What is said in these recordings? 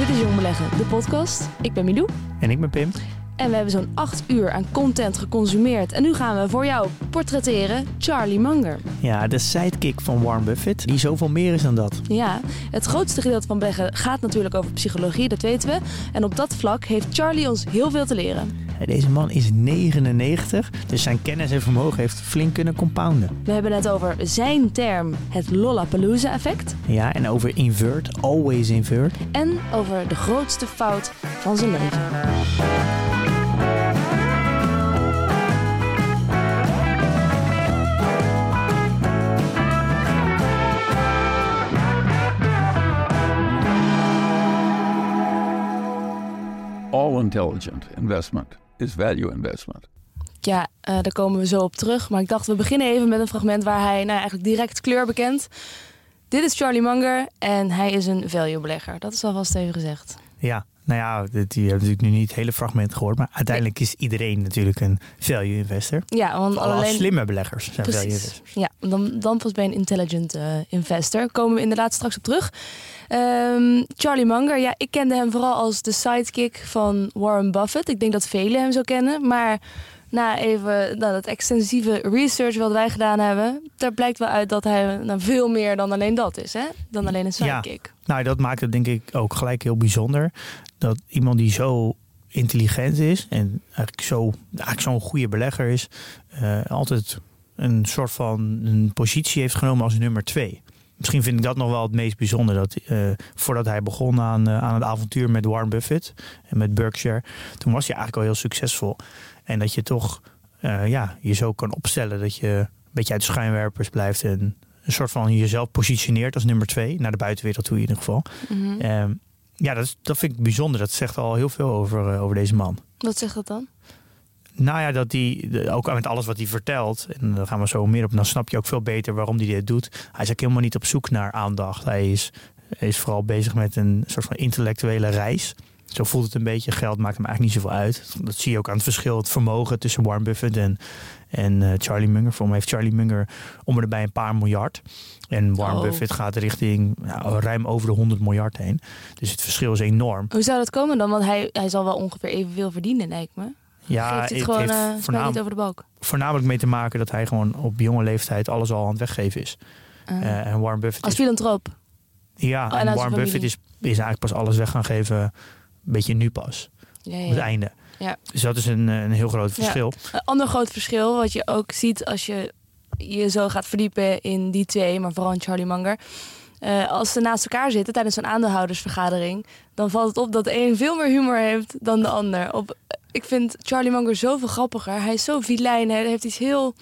Dit is Jong Beleggen, de podcast. Ik ben Milou En ik ben Pim. En we hebben zo'n 8 uur aan content geconsumeerd. En nu gaan we voor jou portretteren Charlie Munger. Ja, de sidekick van Warren Buffett, die zoveel meer is dan dat. Ja, het grootste gedeelte van beleggen gaat natuurlijk over psychologie, dat weten we. En op dat vlak heeft Charlie ons heel veel te leren. Deze man is 99, dus zijn kennis en vermogen heeft flink kunnen compounden. We hebben het over zijn term, het Lollapalooza-effect. Ja, en over invert, always invert. En over de grootste fout van zijn leven. All intelligent investment is value investment. Ja, eh, daar komen we zo op terug. Maar ik dacht, we beginnen even met een fragment waar hij nou, eigenlijk direct kleur bekent. Dit is Charlie Munger en hij is een value-belegger. Dat is alvast even gezegd. Ja, nou ja, dit- die hebben natuurlijk nu niet het hele fragment gehoord. Maar uiteindelijk is iedereen natuurlijk een value investor. Ja, want Vooral alleen... slimme beleggers zijn value investors. Ja, dan, dan pas bij een intelligent eh, investor. Komen we inderdaad straks op terug. Ehm, Charlie Munger, ja, ik kende hem vooral als de sidekick van Warren Buffett. Ik denk dat velen hem zo kennen. Maar na even nou, dat extensieve research wat wij gedaan hebben... daar blijkt wel uit dat hij nou, veel meer dan alleen dat is. Hè? Dan alleen een Ja. sidekick. Nou, dat maakt het denk ik ook gelijk heel bijzonder. Dat iemand die zo intelligent is en eigenlijk zo- eigenlijk zo'n goede belegger is, eh, altijd een soort van een positie heeft genomen als nummer twee. Misschien vind ik dat nog wel het meest bijzonder. Dat eh, voordat hij begon aan, eh, aan het avontuur met Warren Buffett en met Berkshire, toen was hij eigenlijk al heel succesvol. En dat je toch eh, ja, je zo kan opstellen dat je een beetje uit de schijnwerpers blijft en een soort van jezelf positioneert als nummer twee, naar de buitenwereld toe in ieder geval. Mhm. Ehm, ja, dat, is, dat vind ik bijzonder. Dat zegt al heel veel over, over deze man. Wat zegt dat dan? Nou ja, dat hij, de- ook met alles wat hij vertelt, en daar gaan we zo meer op, dan snap je ook veel beter waarom hij dit doet. Hij is ook helemaal niet op zoek naar aandacht. Hij is, is vooral bezig met een soort van intellectuele reis. Zo voelt het een beetje. Geld maakt hem eigenlijk niet zoveel uit. Dat zie je ook aan het verschil, het vermogen tussen Warren Buffett en, en eh, Charlie Munger. Voor mij heeft Charlie Munger om en bij een paar miljard. En Warren Oh. Buffett gaat richting nou, ruim over de 100 miljard heen. Dus het verschil is enorm. Hoe zou dat komen dan? Want hij, hij zal wel ongeveer evenveel verdienen, lijkt me. Ja, het het gewoon heeft eh, over de balk? voornamelijk mee te maken dat hij gewoon op jonge leeftijd alles al aan het weggeven is. Uh, Eh, en Warren Buffett als filantroop. ja, Oh, en en Warren. Buffett is, is eigenlijk pas alles weg gaan geven, een beetje nu pas, Ja, op het ja. einde. Ja. Dus dat is een, eh, een heel groot Ja. verschil. Een ander groot verschil, wat je ook ziet als je je zo gaat verdiepen in die twee, maar vooral in Charlie Munger. Eh, als ze naast elkaar zitten tijdens zo'n aandeelhoudersvergadering, dan valt het op dat de een veel meer humor heeft dan de ander. Op, ik vind Charlie Munger zoveel grappiger. Hij is zo vilijn, hij heeft iets heel,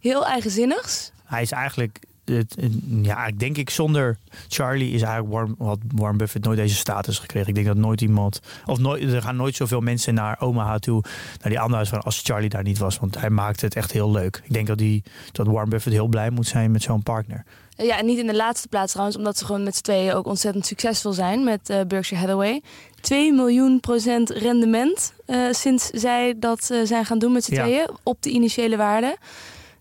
heel eigenzinnigs. Hij is eigenlijk, het, ja, ik denk ik zonder Charlie is eigenlijk Warren, had Warren Buffett nooit deze status gekregen. Ik denk dat nooit iemand, of nooit, er gaan nooit zoveel mensen naar Omaha toe, naar die andere van als Charlie daar niet was. Want hij maakte het echt heel leuk. Ik denk dat, die, dat Warren Buffett heel blij moet zijn met zo'n partner. Ja, en niet in de laatste plaats trouwens, omdat ze gewoon met z'n tweeën ook ontzettend succesvol zijn met eh, Berkshire Hathaway. 2 miljoen procent rendement eh, sinds zij dat eh, zijn gaan doen met z'n Ja. tweeën op de initiële waarde.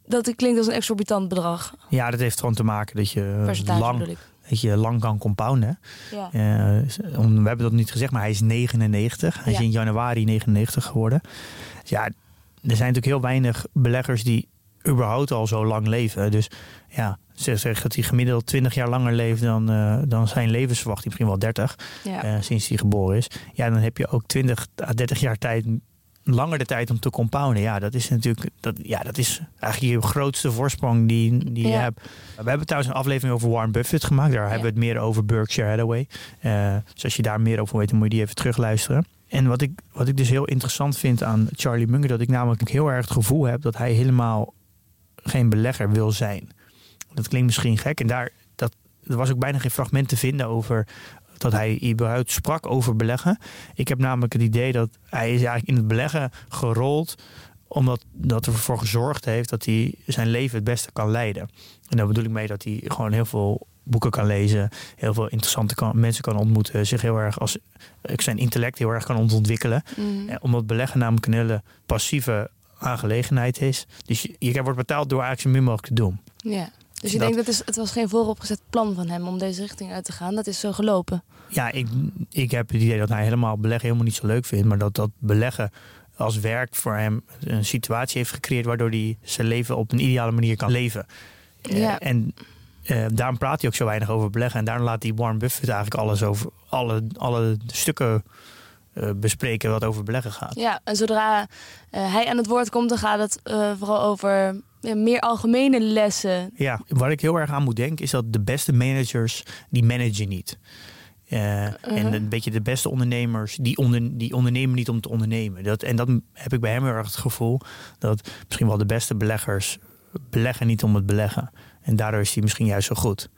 Dat klinkt als een exorbitant bedrag. Ja, dat heeft gewoon te maken dat je eh, Percentage lang, dat je lang kan compounden. Ja. Eh, we hebben dat niet gezegd, maar hij is 99. Hij is in januari 99 geworden. Dus ja, er zijn natuurlijk heel weinig beleggers die überhaupt al zo lang leven. Dus ja, ze zeggen dat hij gemiddeld 20 jaar langer leeft dan, eh, dan zijn levensverwachting, misschien wel 30, Ja. eh, sinds hij geboren is. Ja, dan heb je ook 20 à 30 jaar tijd, langer de tijd om te compounden. Ja, dat is natuurlijk, dat, ja, dat is eigenlijk je grootste voorsprong die, die je hebt. We hebben trouwens een aflevering over Warren Buffett gemaakt. Daar hebben we het meer over Berkshire Hathaway. Eh, dus als je daar meer over weet, dan moet je die even terugluisteren. En wat ik, wat ik dus heel interessant vind aan Charlie Munger, dat ik namelijk heel erg het gevoel heb dat hij helemaal geen belegger wil zijn. Dat klinkt misschien gek. En daar dat, er was ook bijna geen fragment te vinden over dat hij überhaupt sprak over beleggen. Ik heb namelijk het idee dat hij is eigenlijk in het beleggen gerold omdat dat ervoor gezorgd heeft dat hij zijn leven het beste kan leiden. En daar bedoel ik mee dat hij gewoon heel veel boeken kan lezen, heel veel interessante kan, mensen kan ontmoeten, zich heel erg als zijn intellect heel erg kan ontwikkelen. Eh, Omdat beleggen namelijk een hele passieve aangelegenheid is. Dus je, je wordt betaald door eigenlijk zo min mogelijk te doen. Ja. Dus je Dat- denkt, dat is, het was geen vooropgezet plan van hem om deze richting uit te gaan. Dat is zo gelopen. Ja, ik, ik heb het idee dat hij helemaal beleggen helemaal niet zo leuk vindt. Maar dat dat beleggen als werk voor hem een situatie heeft gecreëerd... waardoor hij zijn leven op een ideale manier kan leven. Eh, Ja. en eh, daarom praat hij ook zo weinig over beleggen. En daarom laat hij Warren Buffett eigenlijk alles over... alle, alle stukken bespreken wat over beleggen gaat. Ja, en zodra eh, hij aan het woord komt, dan gaat het eh, vooral over ja, meer algemene lessen. Ja, waar ik heel erg aan moet denken is dat de beste managers, die managen niet. Eh, En een beetje de beste ondernemers, die, onder, die ondernemen niet om te ondernemen. Dat, en dat heb ik bij hem heel erg het gevoel. Dat misschien wel de beste beleggers beleggen niet om het beleggen. En daardoor is hij misschien juist zo goed.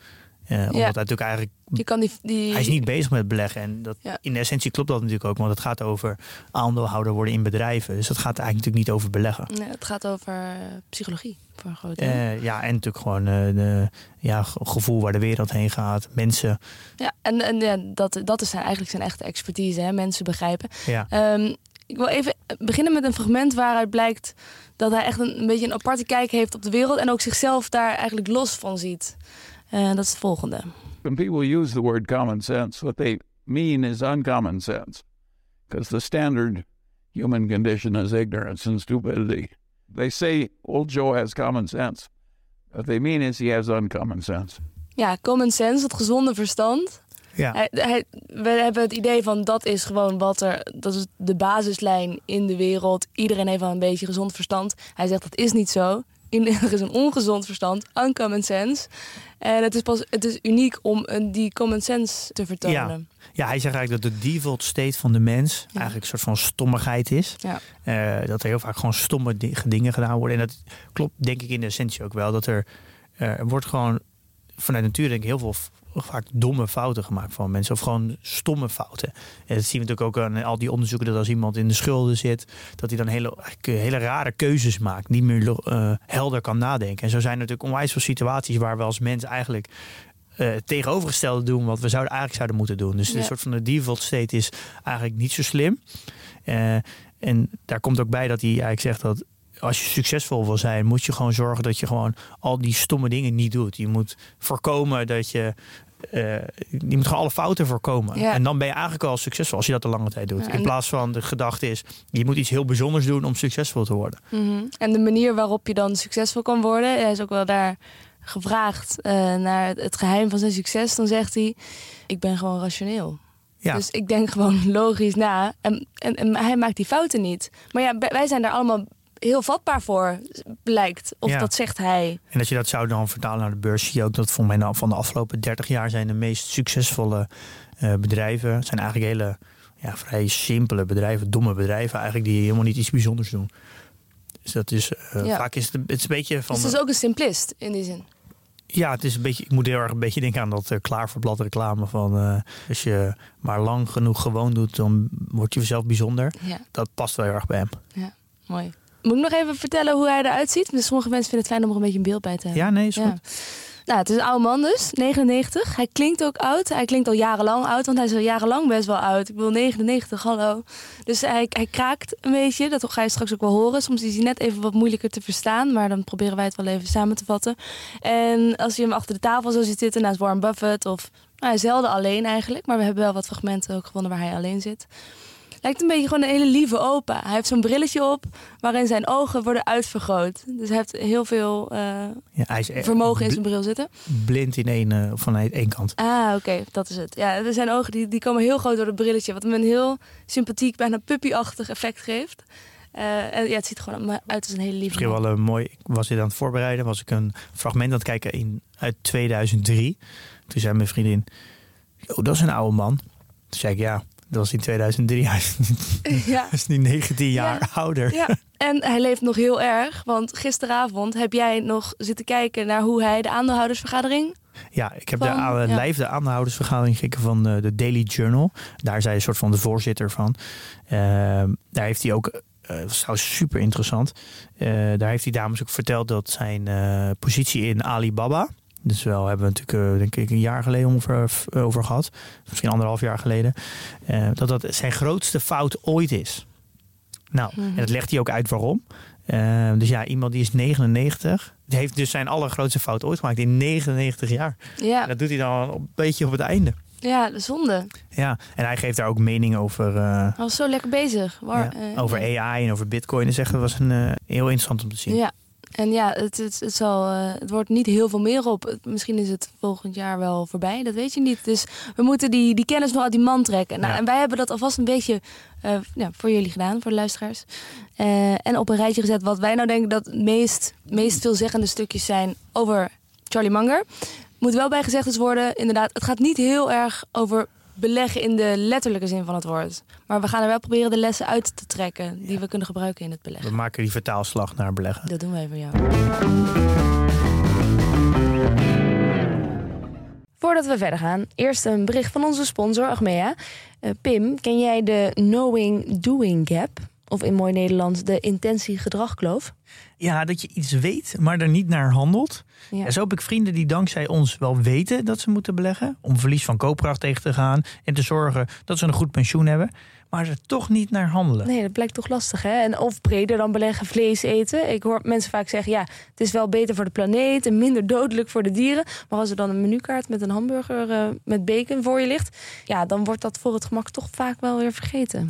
Eh, omdat hij natuurlijk eigenlijk Je kan die, die, hij is niet bezig met beleggen. En dat, Ja. in de essentie klopt dat natuurlijk ook. Want het gaat over aandeelhouder worden in bedrijven. Dus dat gaat eigenlijk natuurlijk niet over beleggen. Nee, het gaat over eh, psychologie voor een groot deel. Eh, ja, en natuurlijk gewoon de, ja, ge- gevoel waar de wereld heen gaat. Mensen. Ja, en, en ja, dat, dat is zijn, eigenlijk zijn echte expertise, hè? mensen begrijpen. Ja. Ehm, ik wil even beginnen met een fragment waaruit blijkt dat hij echt een, een beetje een aparte kijk heeft op de wereld en ook zichzelf daar eigenlijk los van ziet. Eh, dat is het volgende. When people use the word common sense, what they mean is uncommon sense. Because the standard human condition is ignorance and stupidity. They say old Joe has common sense. What they mean is he has uncommon sense. Ja, common sense, het gezonde verstand. Ja. Hij, hij, we hebben het idee van dat is gewoon wat er, dat is de basislijn in de wereld. Iedereen heeft wel een beetje gezond verstand. Hij zegt dat is niet zo. In- is een ongezond verstand, uncommon sense. En het is pas, het is uniek om een, die common sense te vertonen. ja, hij zegt eigenlijk dat de default state van de mens eigenlijk een soort van stommigheid is. Ja. Eh, dat er heel vaak gewoon stomme di- dingen gedaan worden. En dat klopt denk ik in de essentie ook wel. Dat er, eh, er wordt gewoon vanuit natuur denk ik heel veel vaak domme fouten gemaakt van mensen. Of gewoon stomme fouten. En dat zien we natuurlijk ook aan al die onderzoeken. Dat als iemand in de schulden zit. Dat hij dan hele, eh, hele rare keuzes maakt. Niet meer eh, helder kan nadenken. En zo zijn er natuurlijk onwijs veel situaties waar we als mens eigenlijk eh, het tegenovergestelde doen wat we zouden eigenlijk zouden moeten doen. Dus Ja. een soort van de default state is eigenlijk niet zo slim. Eh, en daar komt ook bij dat hij eigenlijk zegt dat als je succesvol wil zijn, moet je gewoon zorgen dat je gewoon al die stomme dingen niet doet. Je moet voorkomen dat je. eh, je moet gewoon alle fouten voorkomen. Ja. En dan ben je eigenlijk al succesvol als je dat de lange tijd doet. Ja, In plaats van de gedachte is, je moet iets heel bijzonders doen om succesvol te worden. Mhm. En de manier waarop je dan succesvol kan worden, hij is ook wel daar gevraagd eh, naar het, het geheim van zijn succes. Dan zegt hij: Ik ben gewoon rationeel. Ja, Dus ik denk gewoon logisch na. En, en, en hij maakt die fouten niet. Maar ja, wij zijn daar allemaal heel vatbaar voor, blijkt. Of Ja. dat zegt hij. En als je dat zou dan vertalen naar de beurs, zie je ook dat voor mij nou van de afgelopen 30 jaar zijn de meest succesvolle eh, bedrijven. Het zijn eigenlijk hele ja, vrij simpele bedrijven, domme bedrijven eigenlijk, die helemaal niet iets bijzonders doen. Dus dat is eh, Ja. vaak is het, het is een beetje van. Dus het is ook een simplist in die zin. Ja, het is een beetje. Ik moet heel erg een beetje denken aan dat eh, klaar voor blad reclame van als je maar lang genoeg gewoon doet, dan word je zelf bijzonder. Ja, Dat past wel heel erg bij hem. mooi. Moet ik nog even vertellen hoe hij eruit ziet? Dus sommige mensen vinden het fijn om er een beetje een beeld bij te hebben. Ja, nee, is Ja. goed. Nou, het is een oude man dus, 99. Hij klinkt ook oud. Hij klinkt al jarenlang oud, want hij is al jarenlang best wel oud. Ik bedoel, 99, hallo. Dus hij, hij kraakt een beetje, dat ga je straks ook wel horen. Soms is hij net even wat moeilijker te verstaan, maar dan proberen wij het wel even samen te vatten. En als je hem achter de tafel zo ziet zitten naast Warren Buffett, of nou, zelden alleen eigenlijk, maar we hebben wel wat fragmenten ook gevonden waar hij alleen zit. Lijkt een beetje gewoon een hele lieve opa. Hij heeft zo'n brilletje op waarin zijn ogen worden uitvergroot. Dus hij heeft heel veel eh, Ja, hij is vermogen in zijn bril zitten. blind in één, eh, van één kant. Ah, oké, dat is het. Ja, er zijn ogen die, die komen heel groot door het brilletje, wat hem een heel sympathiek, bijna puppyachtig effect geeft. Eh, en ja, het ziet er gewoon uit als een hele lieve Misschien wel een mooi. Ik was dit aan het voorbereiden. Was ik een fragment aan het kijken in, uit 2003. Toen zei mijn vriendin: Oh, dat is een oude man. Toen zei ik: Ja, dat was in 2003. Hij Ja. is nu 19 jaar Ja. ouder. ja, en hij leeft nog heel erg, want gisteravond heb jij nog zitten kijken naar hoe hij de aandeelhoudersvergadering Ja, ik heb Van, de aan, live de aandeelhoudersvergadering gekeken van de, de Daily Journal. Daar is hij een soort van de voorzitter van. Ehm, daar heeft hij ook, eh dat was trouwens super interessant. Eh, daar heeft hij dames ook verteld dat zijn eh, positie in Alibaba. Dus wel hebben we natuurlijk, eh, denk ik, een jaar geleden ongeveer eh, over gehad. Misschien anderhalf jaar geleden. eh, dat dat zijn grootste fout ooit is. Nou, Mhm. en dat legt hij ook uit waarom. Eh, dus ja, iemand die is 99. Die heeft dus zijn allergrootste fout ooit gemaakt in 99 jaar. Ja, En dat doet hij dan een beetje op het einde. ja, de zonde. Ja, en hij geeft daar ook mening over, eh, Hij was zo lekker bezig. Waar, ja, eh, over. AI en over Bitcoin. Dus echt, dat was een, eh, heel interessant om te zien. Ja, en ja, het, het, het, zal, eh, het wordt niet heel veel meer op. Misschien is het volgend jaar wel voorbij, dat weet je niet. Dus we moeten die, die kennis nog uit die man trekken. Nou, Ja. En wij hebben dat alvast een beetje eh, ja, voor jullie gedaan, voor de luisteraars. Eh, en op een rijtje gezet wat wij nou denken dat het meest, meest veelzeggende stukjes zijn over Charlie Munger. Moet wel bij gezegd eens worden, inderdaad, het gaat niet heel erg over beleggen in de letterlijke zin van het woord. Maar we gaan er wel proberen de lessen uit te trekken die we kunnen gebruiken in het We beleggen. maken die vertaalslag naar beleggen. Dat doen wij voor jou. Voordat we verder gaan, eerst een bericht van onze sponsor Achmea. Eh, Pim, ken jij de knowing-doing gap? Of in mooi Nederlands de intentie-gedragkloof? Ja, dat je iets weet, maar er niet naar handelt. Ja. En zo heb ik vrienden die dankzij ons wel weten dat ze moeten beleggen. Om verlies van koopkracht tegen te gaan. En te zorgen dat ze een goed pensioen hebben. Maar er toch niet naar handelen. Nee, dat blijkt toch lastig, hè? En of breder dan beleggen, vlees eten. Ik hoor mensen vaak zeggen, ja, het is wel beter voor de planeet... en minder dodelijk voor de dieren. Maar als er dan een menukaart met een hamburger eh, met bacon voor je ligt... ja, dan wordt dat voor het gemak toch vaak wel weer vergeten.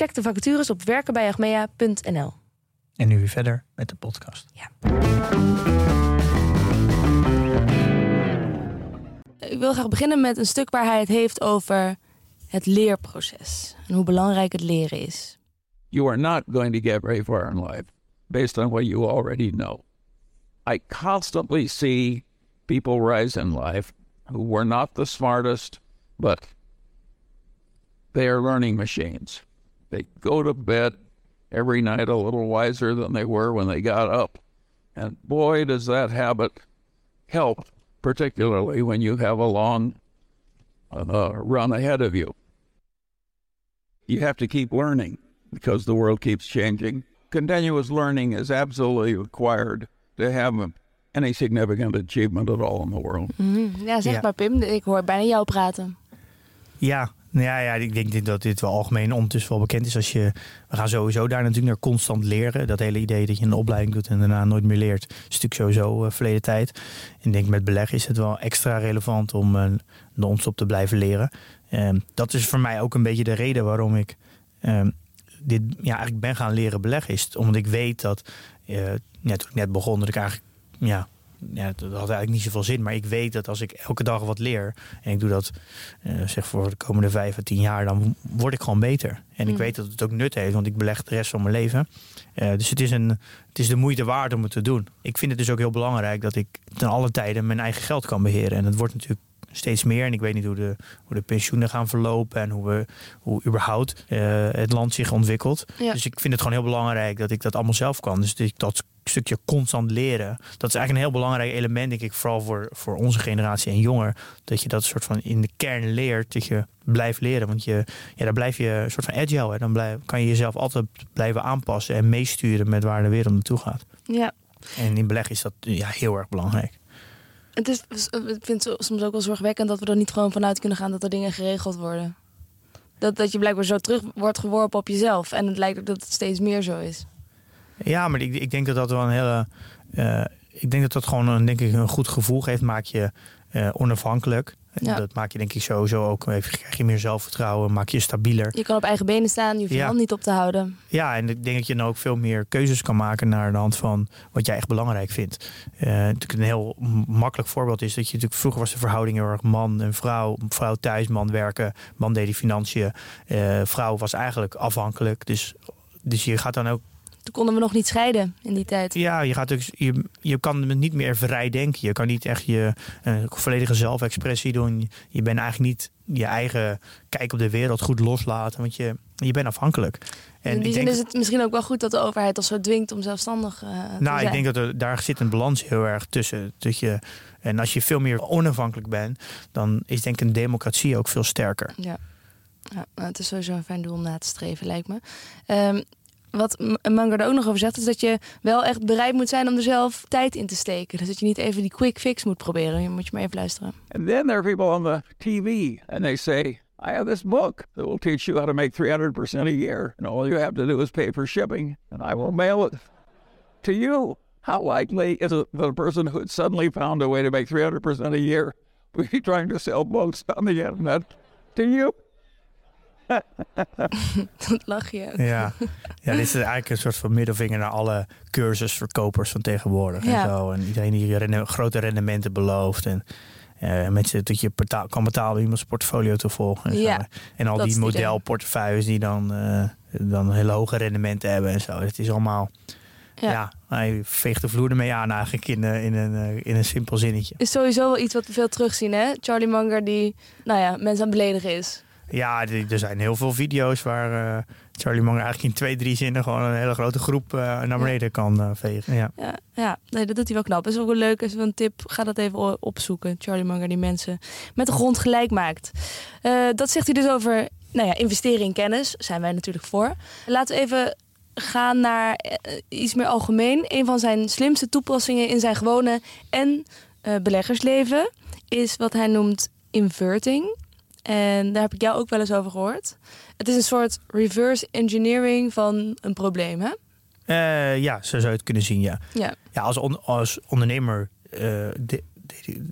Check de vacatures op werkenbijachmea.nl. En nu weer verder met de podcast. Ik wil graag beginnen met een stuk waar hij het heeft over het leerproces. En hoe belangrijk het leren is. You are not going to get very far in life based on what you already know. I constantly see people rise in life who were not the smartest, but they are learning machines. They go to bed every night a little wiser than they were when they got up. And boy, does that habit help, particularly when you have a long uh, run ahead of you. You have to keep learning because the world keeps changing. Continuous learning is absolutely required to have any significant achievement at all in the world. Mhm. Ja, zeg Ja. maar Pim, ik hoor bijna jou praten. Ja, nou ja, ja, ik denk dat dit wel algemeen ondertussen wel bekend is. Als je, we gaan sowieso daar natuurlijk naar constant leren. Dat hele idee dat je een opleiding doet en daarna nooit meer leert, is natuurlijk sowieso uh, verleden tijd. En ik denk met beleggen is het wel extra relevant om uh, non-stop te blijven leren. Um, dat is voor mij ook een beetje de reden waarom ik um, dit ja, eigenlijk ben gaan leren beleggen. Is omdat ik weet dat, uh, toen ik net begon, dat ik eigenlijk ja, ja, dat had eigenlijk niet zoveel zin. Maar ik weet dat als ik elke dag wat leer en ik doe dat uh, zeg voor de komende vijf à tien jaar, dan word ik gewoon beter. En ik Mm. weet dat het ook nut heeft, want ik beleg de rest van mijn leven. Uh, dus het is, een, het is de moeite waard om het te doen. Ik vind het dus ook heel belangrijk dat ik ten alle tijden mijn eigen geld kan beheren. En dat wordt natuurlijk steeds meer. En ik weet niet hoe de, hoe de pensioenen gaan verlopen en hoe, we, hoe überhaupt uh, het land zich ontwikkelt. Ja. Dus ik vind het gewoon heel belangrijk dat ik dat allemaal zelf kan. Dus dat ik dat stukje constant leren. Dat is eigenlijk een heel belangrijk element, denk ik, vooral voor, voor onze generatie en jonger. Dat je dat soort van in de kern leert, dat je blijft leren. Want je, ja, dan blijf je een soort van agile. Hè. Dan blijf, kan je jezelf altijd blijven aanpassen en meesturen met waar de wereld naartoe gaat. Ja. En in beleg is dat ja, heel erg belangrijk. Het is, ik vind het soms ook wel zorgwekkend dat we er niet gewoon vanuit kunnen gaan dat er dingen geregeld worden. Dat, dat je blijkbaar zo terug wordt geworpen op jezelf. En het lijkt ook dat het steeds meer zo is. Ja, maar ik, ik denk dat dat wel een hele. Uh, ik denk dat dat gewoon een, denk ik, een goed gevoel geeft. Maak je uh, onafhankelijk. En Ja. Dat maak je denk ik sowieso ook. Even, krijg je meer zelfvertrouwen, maak je stabieler. Je kan op eigen benen staan, je hoeft je Ja. hand niet op te houden. Ja, en ik denk dat je dan ook veel meer keuzes kan maken naar de hand van wat jij echt belangrijk vindt. Eh, natuurlijk een heel makkelijk voorbeeld is dat je natuurlijk vroeger was de verhouding heel erg man en vrouw. Vrouw thuis, man werken, man deed die financiën. Eh, vrouw was eigenlijk afhankelijk. Dus, dus je gaat dan ook Toen konden we nog niet scheiden in die tijd. Ja, je, gaat dus, je, je kan niet meer vrij denken. Je kan niet echt je eh, volledige zelfexpressie doen. Je bent eigenlijk niet je eigen kijk op de wereld goed loslaten. Want je, je bent afhankelijk. in die ik zin denk, is het misschien ook wel goed dat de overheid ons zo dwingt om zelfstandig eh, te nou, zijn. ik denk dat er, daar zit een balans heel erg tussen. Dat je, en als je veel meer onafhankelijk bent, dan is denk ik een democratie ook veel sterker. Ja. ja, nou, het is sowieso een fijn doel om na te streven, lijkt me. Ehm, wat M- Manger er ook nog over zegt, is dat je wel echt bereid moet zijn om er zelf tijd in te steken. Dus dat je niet even die quick fix moet proberen. Je moet je maar even luisteren. And then there are people on the TV, and they say, I have this book that will teach you how to make 300% a year. And all you have to do is pay for shipping, and I will mail it to you. How likely is it that a person who had suddenly found a way to make 300% a year will be trying to sell books on the internet to you? Dat lach je ook. Ja. ja, dit is eigenlijk een soort van middelvinger naar alle cursusverkopers van tegenwoordig. Ja. En, zo. en iedereen die renne- grote rendementen belooft. En eh, mensen dat je betaal, kan betalen om iemands portfolio te volgen. En. Ja, en al die modelportefeuilles die dan, eh, dan hele hoge rendementen hebben en zo. Het is allemaal, Ja. ja, hij veegt de vloer ermee aan eigenlijk in, eh, in, een, in een simpel zinnetje. Is sowieso wel iets wat we veel terugzien, hè? Charlie Munger die, nou ja, mensen aan het beledigen is. Ja, er zijn heel veel video's waar eh, Charlie Munger eigenlijk in twee, drie zinnen gewoon een hele grote groep eh, naar beneden kan eh, vegen. Ja. Ja, ja nee, dat doet hij wel knap. Is ook wel leuk. Is wel een tip. Ga dat even opzoeken. Charlie Munger die mensen met de grond gelijk maakt. Dat zegt hij dus over nou ja, investeren in kennis. Zijn wij natuurlijk voor. Laten we even gaan naar iets meer algemeen. Een van zijn slimste toepassingen in zijn gewone en beleggersleven is wat hij noemt inverting. En daar heb ik jou ook wel eens over gehoord. Het is een soort reverse engineering van een probleem, hè? Eh, ja, zo zou je het kunnen zien, ja. Ja. Ja, als, on- als ondernemer eh, de- de-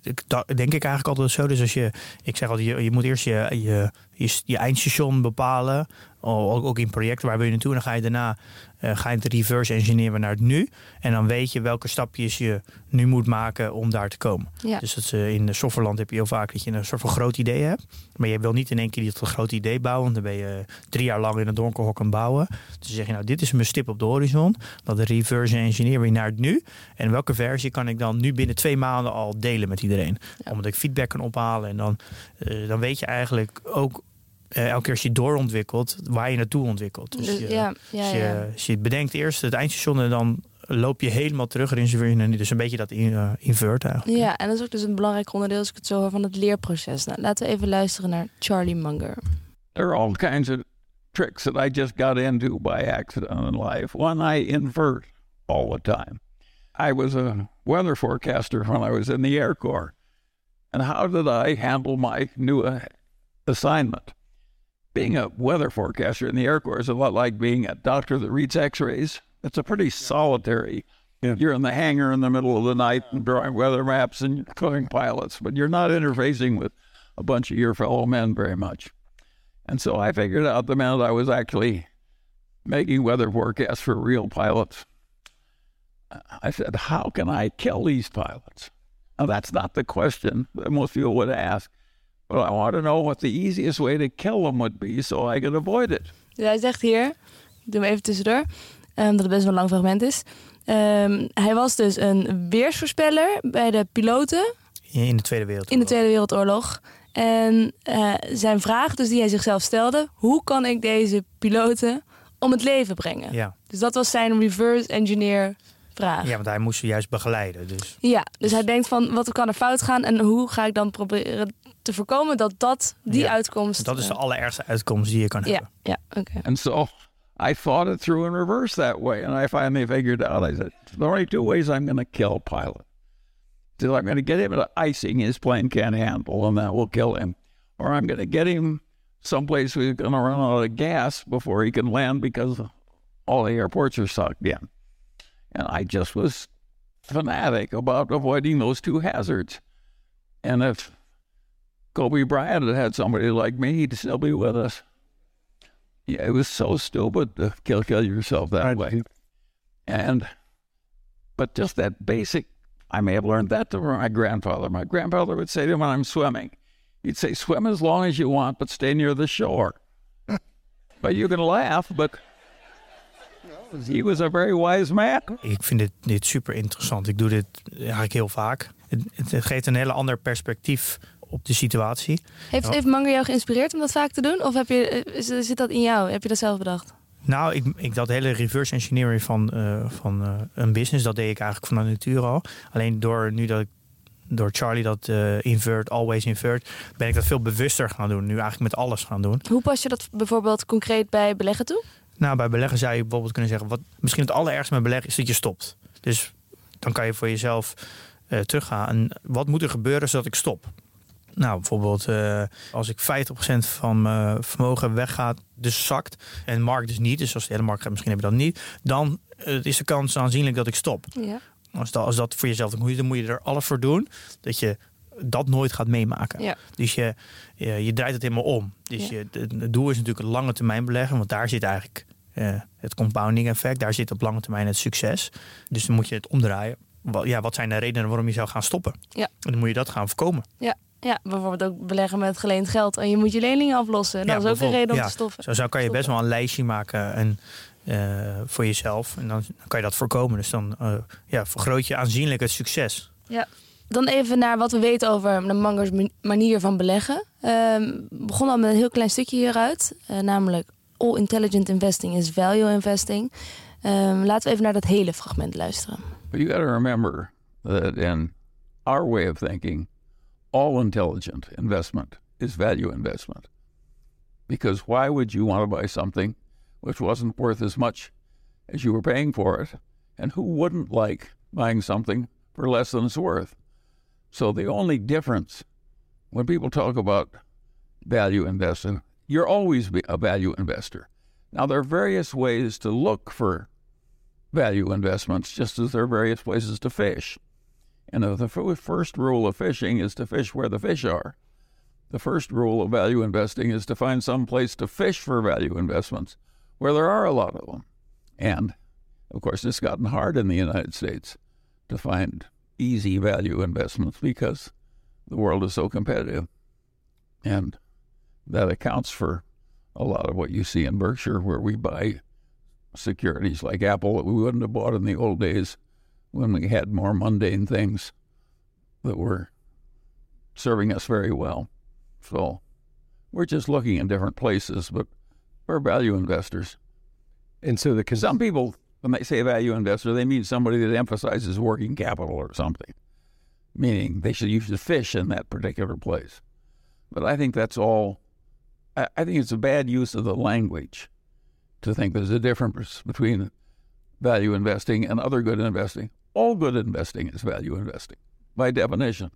de- da- denk ik eigenlijk altijd zo. Dus als je, ik zeg altijd, je, je moet eerst je, je, je, je eindstation bepalen. O- Ook, ook in projecten, waar wil je naartoe? En dan ga je daarna eh, ga je het reverse engineeren naar het nu. En dan weet je welke stapjes je nu moet maken om daar te komen. Ja. Dus dat, eh, in de softwareland heb je heel vaak dat je een soort van groot idee hebt. Maar je wil niet in één keer dat groot idee bouwen. Want dan ben je drie jaar lang in een donkerhok aan bouwen. Dus dan zeg je nou, dit is mijn stip op de horizon. Dat reverse engineering naar het nu. En welke versie kan ik dan nu binnen twee maanden al delen met iedereen? Ja. Omdat ik feedback kan ophalen. En dan, eh, dan weet je eigenlijk ook eh, elke keer als je doorontwikkelt, waar je naartoe ontwikkelt. Dus, Dus, je, ja, ja, als, je, ja. als je bedenkt eerst het eindstation en dan loop je helemaal terug erin. Dus een beetje dat in, eh, invert eigenlijk. Ja, en dat is ook dus een belangrijk onderdeel, als ik het zo hoor, van het leerproces. Nou, laten we even luisteren naar Charlie Munger. There are all kinds of tricks that I just got into by accident in life. One, I invert all the time. I was a weather forecaster when I was in the Air Corps. And how did I handle my new uh, assignment? Being a weather forecaster in the Air Corps is a lot like being a doctor that reads x rays. It's a pretty solitary. You're in the hangar in the middle of the night and drawing weather maps and calling pilots, but you're not interfacing with a bunch of your fellow men very much. And so I figured out the minute I was actually making weather forecasts for real pilots, I said, How can I kill these pilots? Now, that's not the question that most people would ask, but I want to know what the easiest way to kill them would be so I could avoid it. Dus hij zegt hier, ik doe hem even tussendoor, ehm, dat het best wel een lang fragment is. Ehm, hij was dus een weersvoorspeller bij de piloten In de Tweede Wereldoorlog. in de Tweede Wereldoorlog. En eh, zijn vraag dus die hij zichzelf stelde, hoe kan ik deze piloten om het leven brengen? Ja. Dus dat was zijn reverse engineer vraag. ja, want hij moest ze juist begeleiden. Dus Ja, dus hij denkt van wat kan er fout gaan en hoe ga ik dan proberen te voorkomen dat dat die Ja, uitkomst. dat is de eh, allerergste uitkomst die je kan ja, hebben. ja, oké. And so I thought it through in reverse that way. And I finally figured out I said, there are only two ways I'm going to kill a pilot. So I'm going to get him into icing his plane can't handle, and that will kill him. Or I'm going to get him someplace where he's going to run out of gas before he can land because all the airports are sucked in. And I just was fanatic about avoiding those two hazards. And if Kobe Bryant had had somebody like me, he'd still be with us. Yeah, it was so stupid to kill kill yourself that way. And but just that basic I may have learned that from my grandfather. My grandfather would say to me when I'm swimming, he'd say, Swim as long as you want, but stay near the shore. but you can laugh, but he was a very wise man. Ik vind dit, dit super interessant. Ik doe dit eigenlijk heel vaak. Het, het- het geeft een hele ander perspectief op de situatie. Heeft, Ja. heeft Manger jou geïnspireerd om dat vaak te doen? Of heb je, eh, zit dat in jou? Heb je dat zelf bedacht? Nou, ik, ik dat hele reverse engineering van, eh, van eh, een business, dat deed ik eigenlijk van de natuur al. Alleen door nu dat ik door Charlie dat eh, invert, always invert, ben ik dat veel bewuster gaan doen. Nu eigenlijk met alles gaan doen. Hoe pas je dat bijvoorbeeld concreet bij beleggen toe? Nou, bij beleggen zou je bijvoorbeeld kunnen zeggen, wat misschien het allerergste met beleggen is dat je stopt. Dus dan kan je voor jezelf eh, teruggaan. En wat moet er gebeuren zodat ik stop? Nou, bijvoorbeeld eh, als ik 50% van mijn vermogen weggaat, dus zakt, en de markt dus niet, dus als de hele markt gaat, misschien heb je dat niet, dan eh, is de kans aanzienlijk dat ik stop. Ja. Als dat, als dat voor jezelf moet, dan moet je er alles voor doen dat je dat nooit gaat meemaken. Ja. Dus je, je, je draait het helemaal om. Dus Ja. je, het doel is natuurlijk een lange termijn beleggen, want daar zit eigenlijk eh, het compounding effect. Daar zit op lange termijn het succes. Dus dan moet je het omdraaien. Wat, ja, wat zijn de redenen waarom je zou gaan stoppen? Ja. En dan moet je dat gaan voorkomen. Ja, bijvoorbeeld ook beleggen met geleend geld en je moet je leningen aflossen. Dat Ja, is ook een reden om ja. te stoppen. Zo, zo kan je best wel een lijstje maken en, eh, voor jezelf. En dan, dan kan je dat voorkomen. Dus dan eh, ja, vergroot je aanzienlijk het succes. Dan even naar wat we weten over de Mangers ma- manier van beleggen. Ehm, we begonnen al met een heel klein stukje hieruit. eh, namelijk All Intelligent Investing is Value Investing. Ehm, laten we even naar dat hele fragment luisteren. But you got to remember that in our way of thinking, all intelligent investment is value investment. Because why would you want to buy something which wasn't worth as much as you were paying for it? And who wouldn't like buying something for less than it's worth? So the only difference when people talk about value investing, you're always a value investor. Now, there are various ways to look for value investments, just as there are various places to fish. And uh, the f- first rule of fishing is to fish where the fish are, the first rule of value investing is to find some place to fish for value investments where there are a lot of them. And of course, it's gotten hard in the United States to find easy value investments because the world is so competitive. And that accounts for a lot of what you see in Berkshire, where we buy securities like Apple that we wouldn't have bought in the old days when we had more mundane things that were serving us very well. So we're just looking in different places, but we're value investors. And so the cons- Some people, when they say value investor, they mean somebody that emphasizes working capital or something, meaning they should use the fish in that particular place. But I think that's all. I, I think it's a bad use of the language to think there's a difference between value investing and other good investing. All good investing is value investing by definition.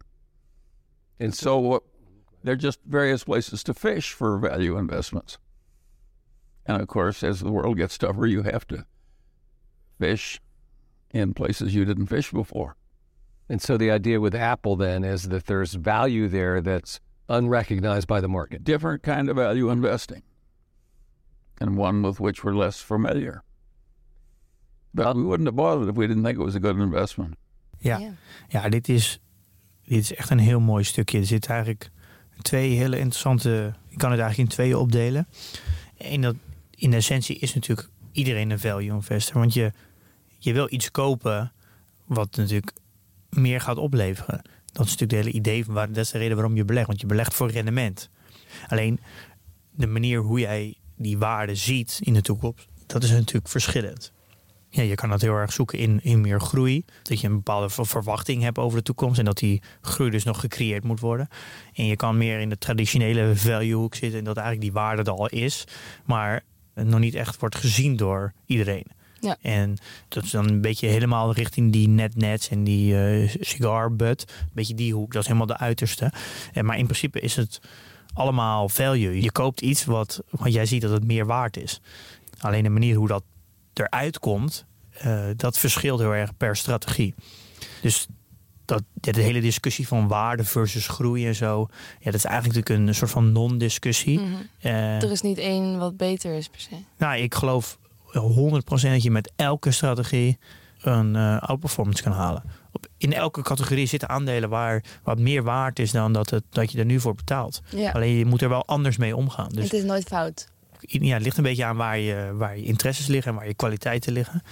And so what, they're just various places to fish for value investments. And of course, as the world gets tougher, you have to fish in places you didn't fish before. and so the idea with Apple then is that there's value there that's unrecognized by the market. Different kind of value investing, and one with which we're less familiar. But we wouldn't have bought it if we didn't think it was a good investment. Ja, ja dit, is, dit is echt een heel mooi stukje. Er zitten eigenlijk twee hele interessante... Je kan het eigenlijk in tweeën opdelen. En dat in essentie is natuurlijk iedereen een value investor. Want je, je wil iets kopen wat natuurlijk meer gaat opleveren. Dat is natuurlijk de hele idee van waar, dat is de reden waarom je belegt. Want je belegt voor rendement. Alleen de manier hoe jij die waarde ziet in de toekomst, dat is natuurlijk verschillend. Ja, je kan dat heel erg zoeken in, in meer groei. Dat je een bepaalde ver- verwachting hebt over de toekomst. En dat die groei dus nog gecreëerd moet worden. En je kan meer in de traditionele value hoek zitten. En dat eigenlijk die waarde er al is. Maar nog niet echt wordt gezien door iedereen. Ja. En dat is dan een beetje helemaal richting die net-nets en die eh, cigar butt. Een beetje die hoek, dat is helemaal de uiterste. En, maar in principe is het allemaal value. Je koopt iets wat, wat jij ziet dat het meer waard is. Alleen de manier hoe dat eruit komt, eh, dat verschilt heel erg per strategie. Dus dat de hele discussie van waarde versus groei en zo. Ja, dat is eigenlijk natuurlijk een soort van non-discussie. Mhm. Eh, Er is niet één wat beter is per se. nou, ik geloof 100% dat je met elke strategie een eh outperformance kan halen. Op, in elke categorie zitten aandelen waar wat meer waard is dan dat, het, dat je er nu voor betaalt. Ja. Alleen je moet er wel anders mee omgaan. Dus Het is nooit fout. Ja, het ligt een beetje aan waar je, waar je interesses liggen en waar je kwaliteiten liggen.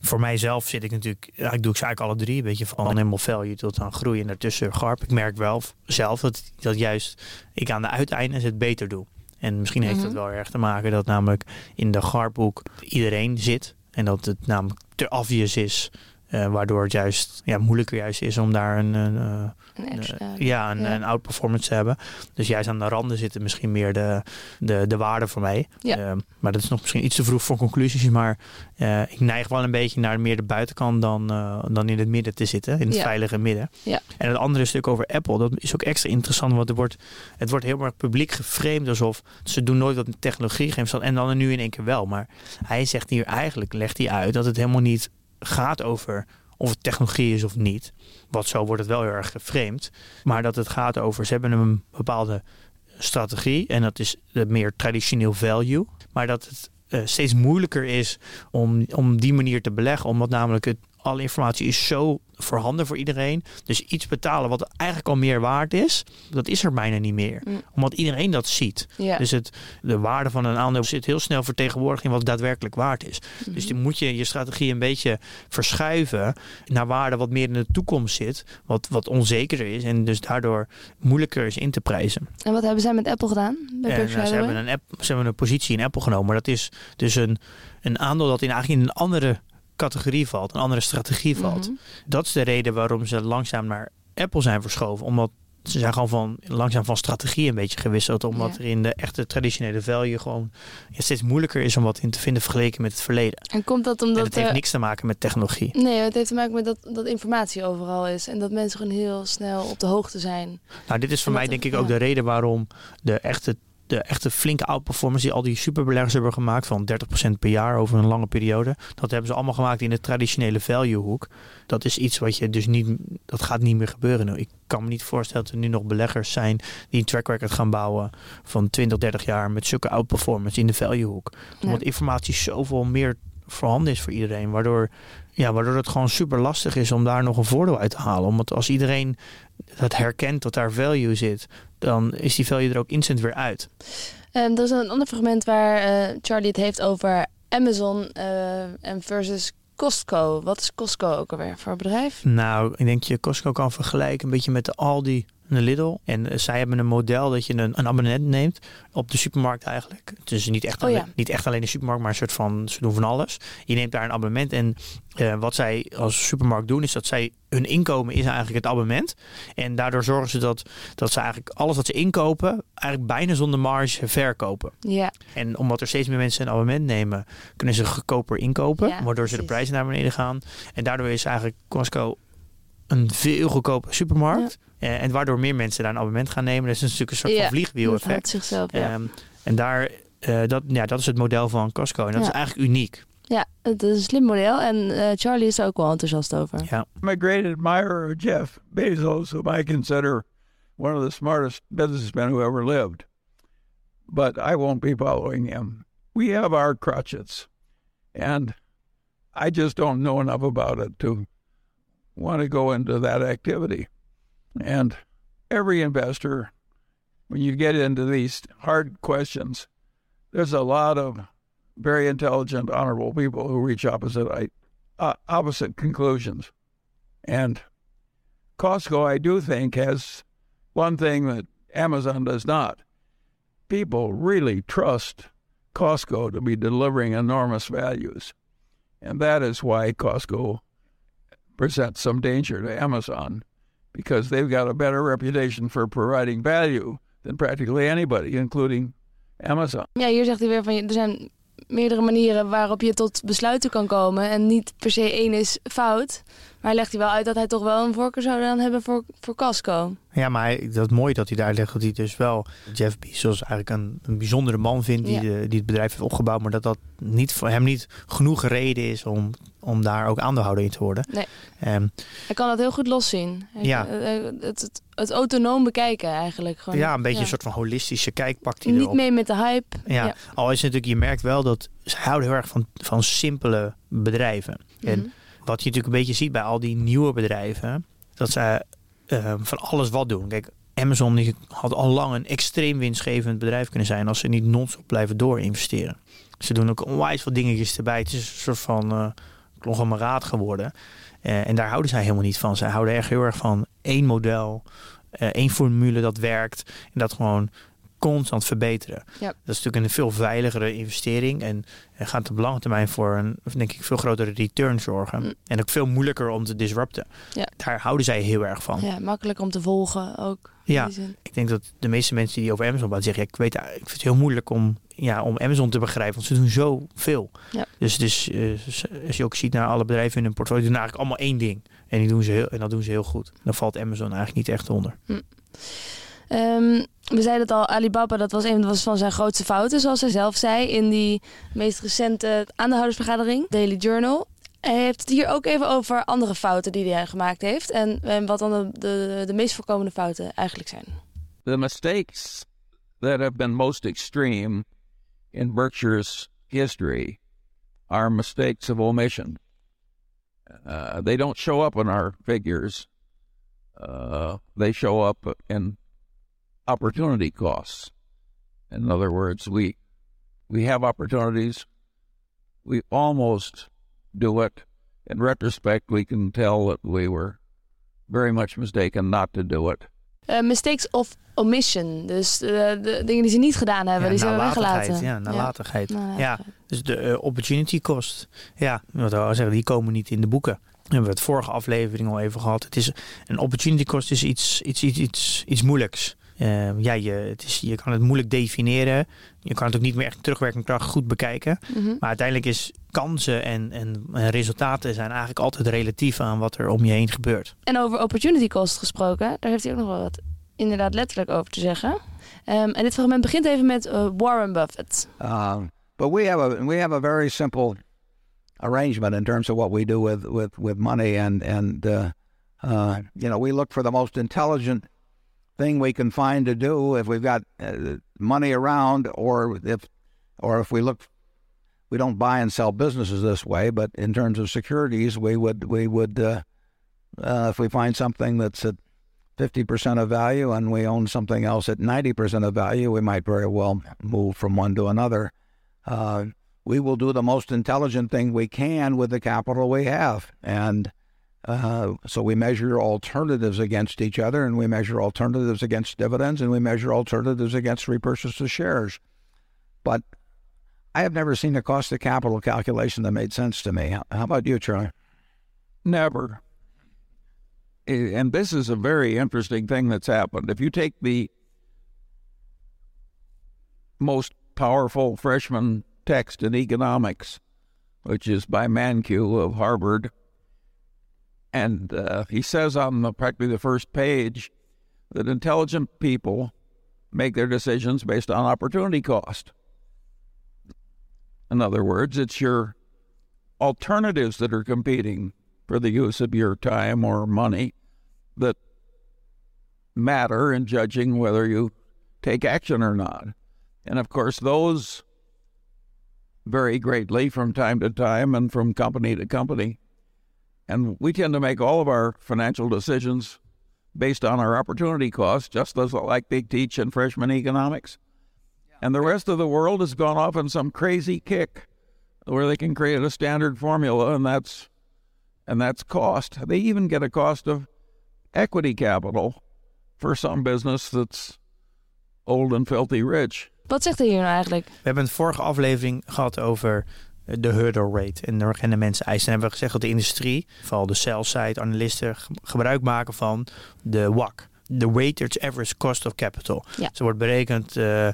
Voor mijzelf zit ik natuurlijk, eigenlijk doe ik ze eigenlijk alle drie. Een beetje van helemaal value tot aan groei en daartussen garp. Ik merk wel zelf dat, dat juist ik aan de uiteinden het beter doe. En misschien heeft Mhm. dat wel erg te maken dat namelijk in de garphoek iedereen zit. En dat het namelijk te obvious is. Eh, waardoor het juist ja, moeilijker juist is om daar een, een, eh, Een extra. eh, ja, een, ja. een out performance te hebben. Dus juist aan de randen zitten misschien meer de, de, de waarde voor mij. Ja. Ehm, maar dat is nog misschien iets te vroeg voor conclusies. Maar ik neig wel een beetje naar meer de buitenkant dan, dan in het midden te zitten. In het Ja. veilige midden. Ja. En het andere stuk over Apple, dat is ook extra interessant. Want er wordt, het wordt heel erg publiek geframed alsof ze doen nooit wat met technologie. geven En dan nu in één keer wel. Maar hij zegt hier eigenlijk, legt hij uit dat het helemaal niet gaat over of het technologie is of niet. Wat zo wordt het wel heel erg geframed. Maar dat het gaat over, ze hebben een bepaalde strategie. En dat is de meer traditioneel value. Maar dat het eh, steeds moeilijker is om, om die manier te beleggen. Omdat namelijk het, alle informatie is zo voorhanden voor iedereen. Dus iets betalen wat eigenlijk al meer waard is, dat is er bijna niet meer. Mm. Omdat iedereen dat ziet. Dus het, de waarde van een aandeel zit heel snel vertegenwoordigd in wat daadwerkelijk waard is. Mhm. Dus dan moet je je strategie een beetje verschuiven naar waarde wat meer in de toekomst zit. Wat, wat onzekerder is en dus daardoor moeilijker is in te prijzen. En wat hebben zij met Apple gedaan? Bij En, eh, ze, hebben een app, ze hebben een positie in Apple genomen. Maar dat is dus een, een aandeel dat in, eigenlijk in een andere categorie valt. Een andere strategie valt. Mhm. Dat is de reden waarom ze langzaam naar Apple zijn verschoven. Omdat ze zijn gewoon van, langzaam van strategie een beetje gewisseld. Omdat Ja. er in de echte traditionele value gewoon ja, steeds moeilijker is om wat in te vinden vergeleken met het verleden. En komt dat omdat... het heeft niks te maken met technologie. Nee, het heeft te maken met dat, dat informatie overal is. En dat mensen gewoon heel snel op de hoogte zijn. Nou, dit is voor En mij denk ik ook ja. de reden waarom de echte, de echte flinke outperformance die al die superbeleggers hebben gemaakt van 30% per jaar over een lange periode. Dat hebben ze allemaal gemaakt in de traditionele value hoek. Dat is iets wat je dus niet, dat gaat niet meer gebeuren nu. Ik kan me niet voorstellen dat er nu nog beleggers zijn die een track record gaan bouwen van 20, 30 jaar met zulke outperformance in de value hoek. Omdat informatie zoveel meer voorhanden is voor iedereen. Waardoor, ja, waardoor het gewoon super lastig is om daar nog een voordeel uit te halen. Omdat als iedereen dat herkent dat daar value zit, dan is die value er ook instant weer uit. En er is een ander fragment waar eh, Charlie het heeft over Amazon eh, en versus Costco. Wat is Costco ook alweer voor bedrijf? Nou, ik denk je Costco kan vergelijken een beetje met de Aldi en de Lidl. En eh, zij hebben een model dat je een, een abonnement neemt op de supermarkt eigenlijk. Dus niet echt, Oh alleen, ja. niet echt alleen de supermarkt, maar een soort van, ze doen van alles. Je neemt daar een abonnement en eh, wat zij als supermarkt doen is dat zij, hun inkomen is eigenlijk het abonnement. En daardoor zorgen ze dat, dat ze eigenlijk alles wat ze inkopen, eigenlijk bijna zonder marge verkopen. Ja, En omdat er steeds meer mensen een abonnement nemen, kunnen ze goedkoper inkopen. Ja, waardoor ze de prijzen naar beneden gaan. En daardoor is eigenlijk Costco een veel goedkope supermarkt. Eh, en waardoor meer mensen daar een abonnement gaan nemen. Dat is natuurlijk een soort Ja, van vliegwiel dat houdt effect. zichzelf. Ja. Ehm, en daar, eh, dat, ja, dat is het model van Costco. En dat Ja. is eigenlijk uniek. ja, het is een slim model. En eh, Charlie is er ook wel enthousiast over. Ja. A great admirer Jeff Bezos, whom I consider one of the smartest businessmen who ever lived. But I won't be following him. We have our crutches, and I just don't know enough about it to want to go into that activity. And every investor, when you get into these hard questions, there's a lot of very intelligent, honorable people who reach opposite uh, opposite conclusions. And Costco, I do think, has one thing that Amazon does not. People really trust Costco to be delivering enormous values. And that is why Costco presents some danger to Amazon, because they've got a better reputation for providing value than practically anybody, including Amazon. Ja, hier zegt hij weer van er zijn meerdere manieren waarop je tot besluiten kan komen. En niet per se één is fout. Maar hij legt hij wel uit dat hij toch wel een voorkeur zou dan hebben voor, voor Costco. Ja, maar hij- dat is mooi dat hij daar legt dat hij dus wel Jeff Bezos eigenlijk een, een bijzondere man vindt die, Ja. de, die het bedrijf heeft opgebouwd, maar dat dat niet voor hem niet genoeg reden is om om daar ook aandeelhouder in te worden. Nee. Ehm, Hij kan dat heel goed loszien. Hij- Ja. eh, Het, het, het autonoom bekijken eigenlijk. Gewoon, ja, een beetje ja. een soort van holistische kijk pakt hij Niet erop. mee met de hype. Ja. Ja. al is het natuurlijk, je merkt wel dat ze houden heel erg van, van simpele bedrijven. En Mhm. wat je natuurlijk een beetje ziet bij al die nieuwe bedrijven, dat ze eh, van alles wat doen. Kijk, Amazon die had al lang een extreem winstgevend bedrijf kunnen zijn als ze niet non-stop blijven doorinvesteren. Ze doen ook onwijs veel dingetjes erbij. Het is een soort van eh conglomeraat geworden. Eh, en daar houden zij helemaal niet van. Zij houden echt heel erg van één model, eh, één formule dat werkt en dat gewoon constant verbeteren. Ja. Dat is natuurlijk een veel veiligere investering en gaat op lange termijn voor een, denk ik, veel grotere return zorgen. Mm. En ook veel moeilijker om te disrupten. Ja. Daar houden zij heel erg van. Ja, makkelijk om te volgen ook. Ja. Ik denk dat de meeste mensen die over Amazon praten zeggen, ja, ik weet, ik vind het heel moeilijk om, ja, om Amazon te begrijpen, want ze doen zoveel. Ja. Dus, dus eh, als je ook ziet naar alle bedrijven in hun portfolio, doen eigenlijk allemaal één ding. En, die doen ze heel, en dat doen ze heel goed. Dan valt Amazon eigenlijk niet echt onder. Ehm, we zeiden het al, Alibaba, dat was een van zijn grootste fouten, zoals hij zelf zei in die meest recente aandeelhoudersvergadering, Daily Journal. Hij heeft het hier ook even over andere fouten die hij gemaakt heeft en, wat dan de, de, de meest voorkomende fouten eigenlijk zijn. The mistakes that have been most extreme in Berkshire's history are mistakes of omission. Uh, they don't show up in our figures. Uh, they show up in opportunity costs. In other words, we we have opportunities. We almost do it. In retrospect, we can tell that we were very much mistaken not to do it. Eh, mistakes of omission, dus eh, de dingen die ze niet gedaan hebben, die ze hebben weggelaten. Ja, nalatigheid. Ja. Nalatigheid. dus de eh, opportunity cost. Ja, wat al zeggen, die komen niet in de boeken. We hebben het vorige aflevering al even gehad. Het is, een opportunity cost is iets, iets, iets, iets, iets moeilijks. Eh, ja, je, het is, je kan het moeilijk definiëren. Je kan het ook niet meer echt terugwerkende kracht goed bekijken. Mhm. Maar uiteindelijk is kansen en, en, en resultaten zijn eigenlijk altijd relatief aan wat er om je heen gebeurt. En over opportunity cost gesproken, daar heeft hij ook nog wel wat inderdaad letterlijk over te zeggen. Ehm, en dit fragment begint even met eh, Warren Buffett. Um, but we have a we have a very simple arrangement in terms of what we do with with with money and and uh, uh, you know we look for the most intelligent thing we can find to do if we've got uh, money around or if or if we look we don't buy and sell businesses this way but in terms of securities we would we would uh, uh, if we find something that's at 50% of value and we own something else at 90% of value, we might very well move from one to another. Uh, we will do the most intelligent thing we can with the capital we have. And uh, so we measure alternatives against each other and we measure alternatives against dividends and we measure alternatives against repurchase of shares. But I have never seen a cost of capital calculation that made sense to me. How, about you, Charlie? Never. And this is a very interesting thing that's happened. If you take the most powerful freshman text in economics, which is by Mankiw of Harvard, and uh, he says on the, practically the first page that intelligent people make their decisions based on opportunity cost. In other words, it's your alternatives that are competing for the use of your time or money that matter in judging whether you take action or not. And of course, those vary greatly from time to time and from company to company. And we tend to make all of our financial decisions based on our opportunity cost, just as like they teach in freshman economics. And the rest of the world has gone off on some crazy kick where they can create a standard formula, and that's and that's cost. They even get a cost of equity capital for some business that's old and filthy rich. Wat zegt hij hier nou eigenlijk? We hebben het vorige aflevering gehad over de hurdle rate en de rennen mensen eisen. En hebben we gezegd dat de industrie, vooral de sell-side analisten, ge- gebruik maken van de WAC. De Weighted Average Cost of Capital. Ja. Zo wordt berekend, eh, eh,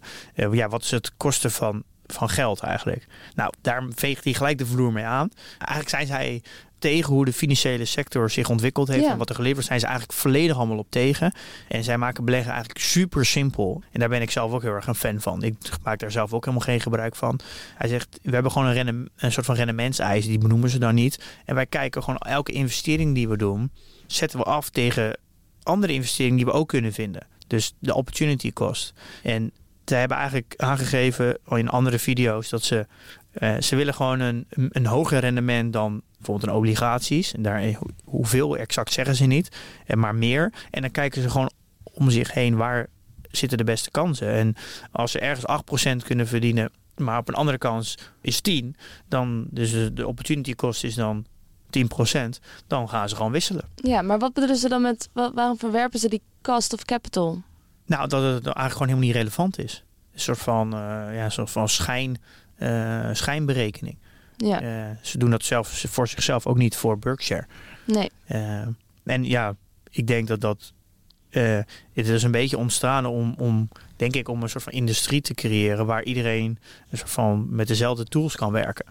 ja, wat is het kosten van van geld eigenlijk. Nou, daar veegt hij gelijk de vloer mee aan. Eigenlijk zijn zij tegen hoe de financiële sector zich ontwikkeld heeft Ja. en wat er geleverd zijn ze eigenlijk volledig allemaal op tegen. En zij maken beleggen eigenlijk super simpel. En daar ben ik zelf ook heel erg een fan van. Ik maak daar zelf ook helemaal geen gebruik van. Hij zegt, we hebben gewoon een, een soort van rendementseis, die benoemen ze dan niet. En wij kijken gewoon elke investering die we doen, zetten we af tegen andere investeringen die we ook kunnen vinden. Dus de opportunity cost. En zij hebben eigenlijk aangegeven in andere video's dat ze, eh, ze willen gewoon een, een hoger rendement dan bijvoorbeeld een obligaties. En daar, hoe- hoeveel exact zeggen ze niet, en maar meer. En dan kijken ze gewoon om zich heen waar zitten de beste kansen. En als ze ergens 8% kunnen verdienen, maar op een andere kans is 10, dan dus de- opportunity cost is dan 10%, dan gaan ze gewoon wisselen. Ja, maar wat bedoelen ze dan met... wa- waarom verwerpen ze die cost of capital? Nou, dat het eigenlijk gewoon helemaal niet relevant is. Een soort van, eh, ja, een soort van schijn, eh, schijnberekening. Ja, Eh, ze doen dat zelf voor zichzelf ook niet voor Berkshire. nee. En ja, ik denk dat dat. het is een beetje ontstaan om, om, denk ik, om een soort van industrie te creëren waar iedereen een soort van met dezelfde tools kan werken.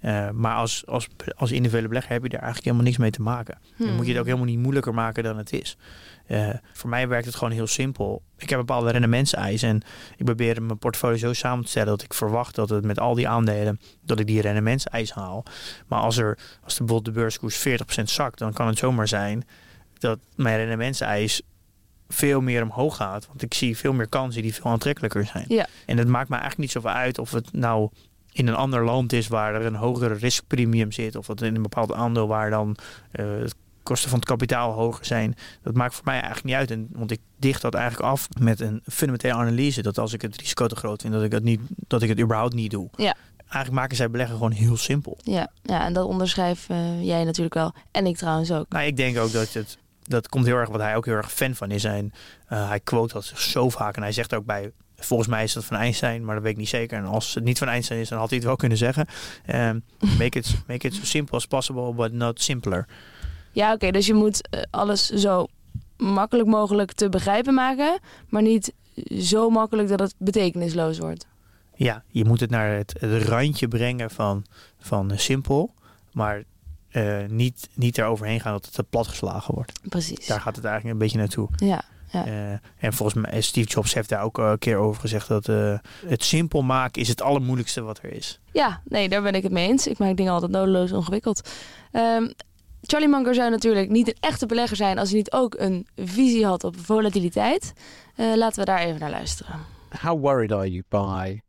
Eh, maar als, als, als individuele belegger heb je daar eigenlijk helemaal niks mee te maken. Dan moet je het ook helemaal niet moeilijker maken dan het is. Eh, voor mij werkt het gewoon heel simpel. Ik heb bepaalde rendementseisen en ik probeer mijn portfolio zo samen te stellen dat ik verwacht dat het met al die aandelen dat ik die rendementseisen haal. Maar als er als de, bijvoorbeeld de beurskoers 40% zakt, dan kan het zomaar zijn dat mijn rendementseis veel meer omhoog gaat. Want ik zie veel meer kansen die veel aantrekkelijker zijn. Ja. En het maakt me eigenlijk niet zoveel uit of het nou in een ander land is waar er een hogere riskpremium zit. Of het in een bepaald aandeel waar dan het kosten van het kapitaal hoger zijn. Dat maakt voor mij eigenlijk niet uit. En, want ik dicht dat eigenlijk af met een fundamentele analyse. Dat als ik het risico te groot vind, dat ik het, niet, dat ik het überhaupt niet doe. Ja. Eigenlijk maken zij beleggen gewoon heel simpel. Ja, ja, en dat onderschrijf eh, jij natuurlijk wel. En ik trouwens ook. Nou, ik denk ook dat het. Dat komt heel erg wat hij ook heel erg fan van is. En eh, hij quote dat zo vaak. En hij zegt ook bij. Volgens mij is dat van Einstein, maar dat weet ik niet zeker. En als het niet van Einstein is, dan had hij het wel kunnen zeggen. Ehm, make, it, make it so simple as possible, but not simpler. Ja, oké, dus je moet eh, alles zo makkelijk mogelijk te begrijpen maken, maar niet zo makkelijk dat het betekenisloos wordt. Ja, je moet het naar het, het randje brengen van, van simpel. Maar eh, niet, niet eroverheen gaan dat het te platgeslagen wordt. Precies. Daar gaat het eigenlijk een beetje naartoe. Ja, ja. Eh, en volgens mij, Steve Jobs heeft daar ook eh, een keer over gezegd dat eh, het simpel maken is het allermoeilijkste wat er is. ja, nee, daar ben ik het mee eens. Ik maak dingen altijd nodeloos ingewikkeld. Ehm, Charlie Munger zou natuurlijk niet een echte belegger zijn als hij niet ook een visie had op volatiliteit. Eh, laten we daar even naar luisteren. How worried are you by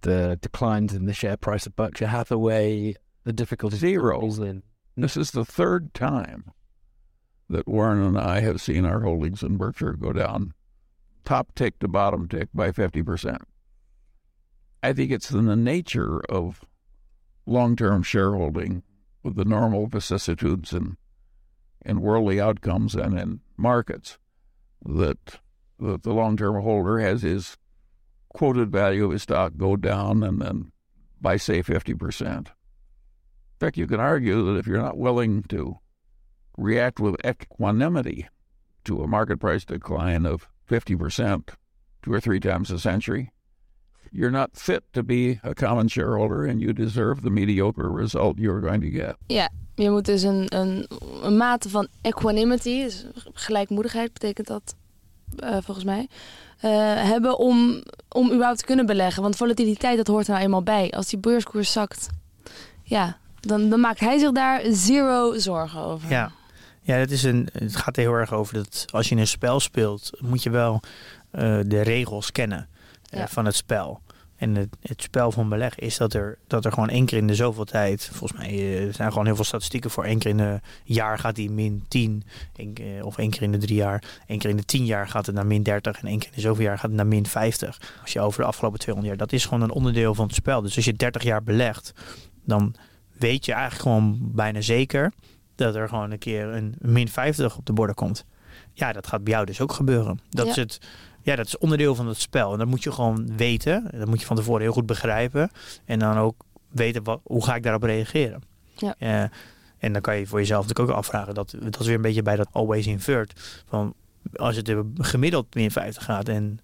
the declines in the share price of Berkshire Hathaway, the difficulties Zero. in This is the third time that Warren and I have seen our holdings in Berkshire go down top tick to bottom tick by 50%. I think it's in the nature of long term shareholding with the normal vicissitudes and in worldly outcomes and in markets that, that the long term holder has his quoted value of his stock go down and then by say 50%. In fact, you can argue that if you're not willing to react with equanimity to a market price decline of 50% two or three times a century, you're not fit to be a common shareholder and you deserve the mediocre result you're going to get. Ja, je moet dus een, een, een mate van equanimity, dus gelijkmoedigheid betekent dat eh, volgens mij, eh, hebben om, om überhaupt te kunnen beleggen. Want volatiliteit, dat hoort er nou eenmaal bij. Als die beurskoers zakt, ja, dan, dan maakt hij zich daar zero zorgen over. Ja. Ja, het, is een, het gaat heel erg over dat als je een spel speelt, moet je wel eh, de regels kennen eh, Ja. van het spel. En het, het spel van beleg is dat er, dat er gewoon één keer in de zoveel tijd, volgens mij eh, er zijn gewoon heel veel statistieken voor één keer in een jaar gaat die min 10, één of één keer in de drie jaar, één keer in de tien jaar gaat het naar min 30 en één keer in de zoveel jaar gaat het naar min 50. Als je over de afgelopen 200 jaar, dat is gewoon een onderdeel van het spel. Dus als je 30 jaar belegt, dan weet je eigenlijk gewoon bijna zeker dat er gewoon een keer een min 50 op de borden komt. Ja, dat gaat bij jou dus ook gebeuren. Dat, Ja. is, het, ja, dat is onderdeel van het spel. En dat moet je gewoon weten. Dat moet je van tevoren heel goed begrijpen. En dan ook weten, wat, hoe ga ik daarop reageren. Ja. Eh, en dan kan je voor jezelf natuurlijk ook afvragen. Dat, dat is weer een beetje bij dat always invert. Van, als het gemiddeld min 50 gaat en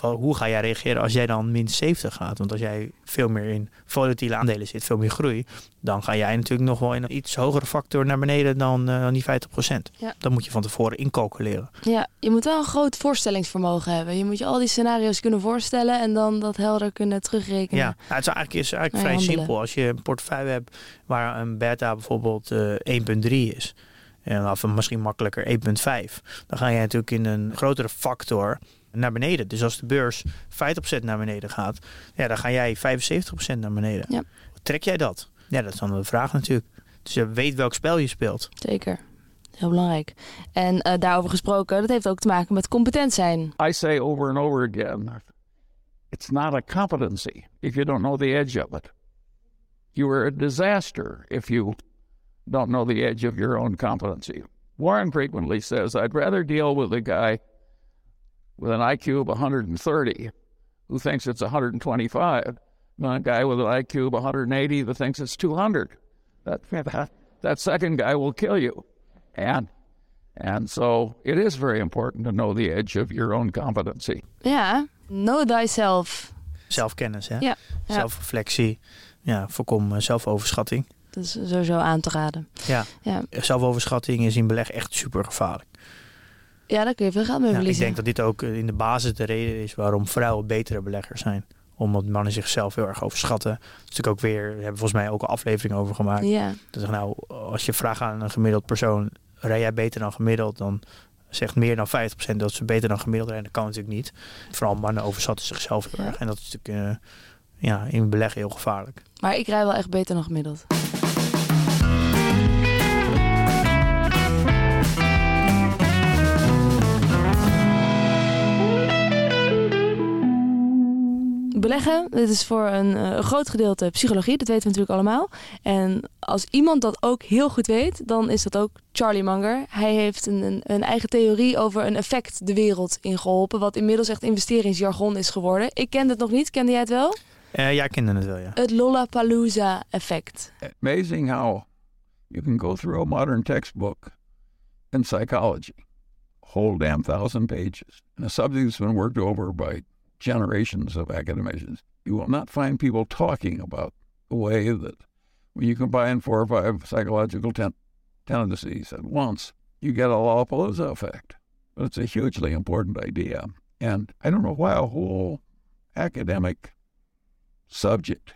hoe ga jij reageren als jij dan min 70 gaat? Want als jij veel meer in volatiele aandelen zit, veel meer groei, dan ga jij natuurlijk nog wel in een iets hogere factor naar beneden dan, eh, dan die 50%. Ja. Dat moet je van tevoren incalculeren. Ja, je moet wel een groot voorstellingsvermogen hebben. Je moet je al die scenario's kunnen voorstellen en dan dat helder kunnen terugrekenen. Ja, nou, het is eigenlijk, is eigenlijk vrij handelen. simpel. Als je een portefeuille hebt waar een beta bijvoorbeeld eh 1,3 is, en of een misschien makkelijker 1,5, dan ga je natuurlijk in een grotere factor naar beneden. Dus als de beurs 50% naar beneden gaat, ja, dan ga jij 75% naar beneden. Ja. Trek jij dat? Ja, dat is dan de vraag natuurlijk. Dus je weet welk spel je speelt. Zeker. Heel belangrijk. En eh, daarover gesproken, dat heeft ook te maken met competent zijn. I say over and over again, it's not a competency if you don't know the edge of it. You are a disaster if you don't know the edge of your own competency. Warren frequently says, I'd rather deal with a guy with an IQ of 130 who thinks it's 125 than a guy with an IQ of 180 that thinks it's 200. That, that, that second guy will kill you. And, and so it is very important to know the edge of your own competency. Yeah, know thyself. Zelfkennis, hè? Ja, ja. Zelfreflectie. Ja, voorkom eh, zelfoverschatting. Dat is sowieso aan te raden. Ja. Ja, Zelfoverschatting is in beleg echt super gevaarlijk. Ja daar kun je veel geld mee Ja, ik verliezen. denk dat dit ook eh, in de basis de reden is waarom vrouwen betere beleggers zijn. Omdat mannen zichzelf heel erg overschatten. Dat is natuurlijk ook weer, we hebben volgens mij ook een aflevering over gemaakt. Ja, Dat is nou, als je vraagt aan een gemiddeld persoon, rij jij beter dan gemiddeld? Dan zegt meer dan 50% dat ze beter dan gemiddeld rijden. Dat kan natuurlijk niet. Vooral mannen overschatten zichzelf heel erg. En dat is natuurlijk eh, ja, in beleggen heel gevaarlijk. maar ik rij wel echt beter dan gemiddeld. Beleggen, dit is voor een, eh, een groot gedeelte psychologie, dat weten we natuurlijk allemaal. En als iemand dat ook heel goed weet, dan is dat ook Charlie Munger. Hij heeft een, een, een eigen theorie over een effect de wereld ingeholpen, wat inmiddels echt investeringsjargon is geworden. Ik kende het nog niet, kende jij het wel? Eh jij kende het wel, ja. Het Lollapalooza-effect. Amazing how you can go through a modern textbook in psychology, whole damn thousand pages, and a subject that's been worked over by generations of academicians. You will not find people talking about the way that when you combine four or five psychological ten- tendencies at once, you get a Lollapalooza effect. But it's a hugely important idea. And I don't know why a whole academic subject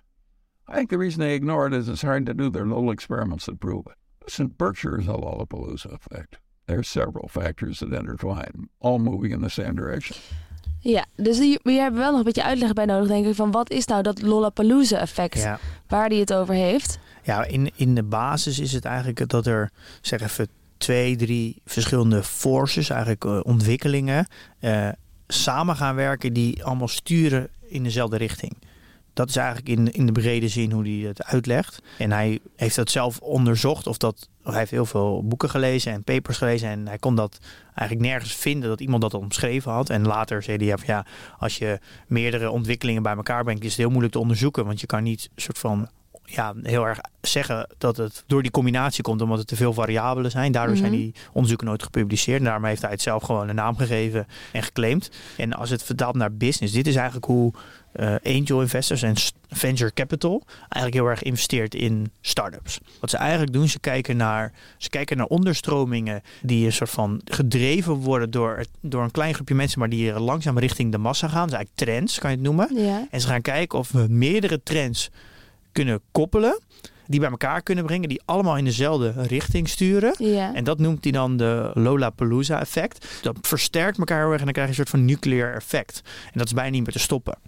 I think the reason they ignore it is it's hard to do their little experiments that prove it. Listen, Berkshire is a Lollapalooza effect. There's several factors that intertwine, all moving in the same direction. Ja, dus hier, hier hebben we wel nog een beetje uitleg bij nodig, denk ik, van wat is nou dat Lollapalooza-effect, Ja, waar die het over heeft. ja in, in de basis is het eigenlijk dat er, zeg even, twee, drie verschillende forces, eigenlijk eh, ontwikkelingen, eh, samen gaan werken die allemaal sturen in dezelfde richting. Dat is eigenlijk in, in de brede zin hoe hij het uitlegt. En hij heeft dat zelf onderzocht. Of dat, hij heeft heel veel boeken gelezen en papers gelezen. En hij kon dat eigenlijk nergens vinden dat iemand dat omschreven had. En later zei hij, van, ja, als je meerdere ontwikkelingen bij elkaar brengt, is het heel moeilijk te onderzoeken. Want je kan niet soort van ja, heel erg zeggen dat het door die combinatie komt, omdat het te veel variabelen zijn. Daardoor zijn Mhm. die onderzoeken nooit gepubliceerd. En daarom heeft hij het zelf gewoon een naam gegeven en geclaimd. En als het vertaalt naar business, dit is eigenlijk hoe eh, angel investors en venture capital eigenlijk heel erg investeert in startups. Wat ze eigenlijk doen, ze kijken naar, ze kijken naar onderstromingen die een soort van gedreven worden door, door een klein groepje mensen, maar die langzaam richting de massa gaan. Is eigenlijk trends, kan je het noemen. Ja. En ze gaan kijken of we meerdere trends kunnen koppelen, die bij elkaar kunnen brengen, die allemaal in dezelfde richting sturen. Ja. En dat noemt hij dan de Lollapalooza effect. Dat versterkt elkaar heel erg en dan krijg je een soort van nuclear effect. En dat is bijna niet meer te stoppen.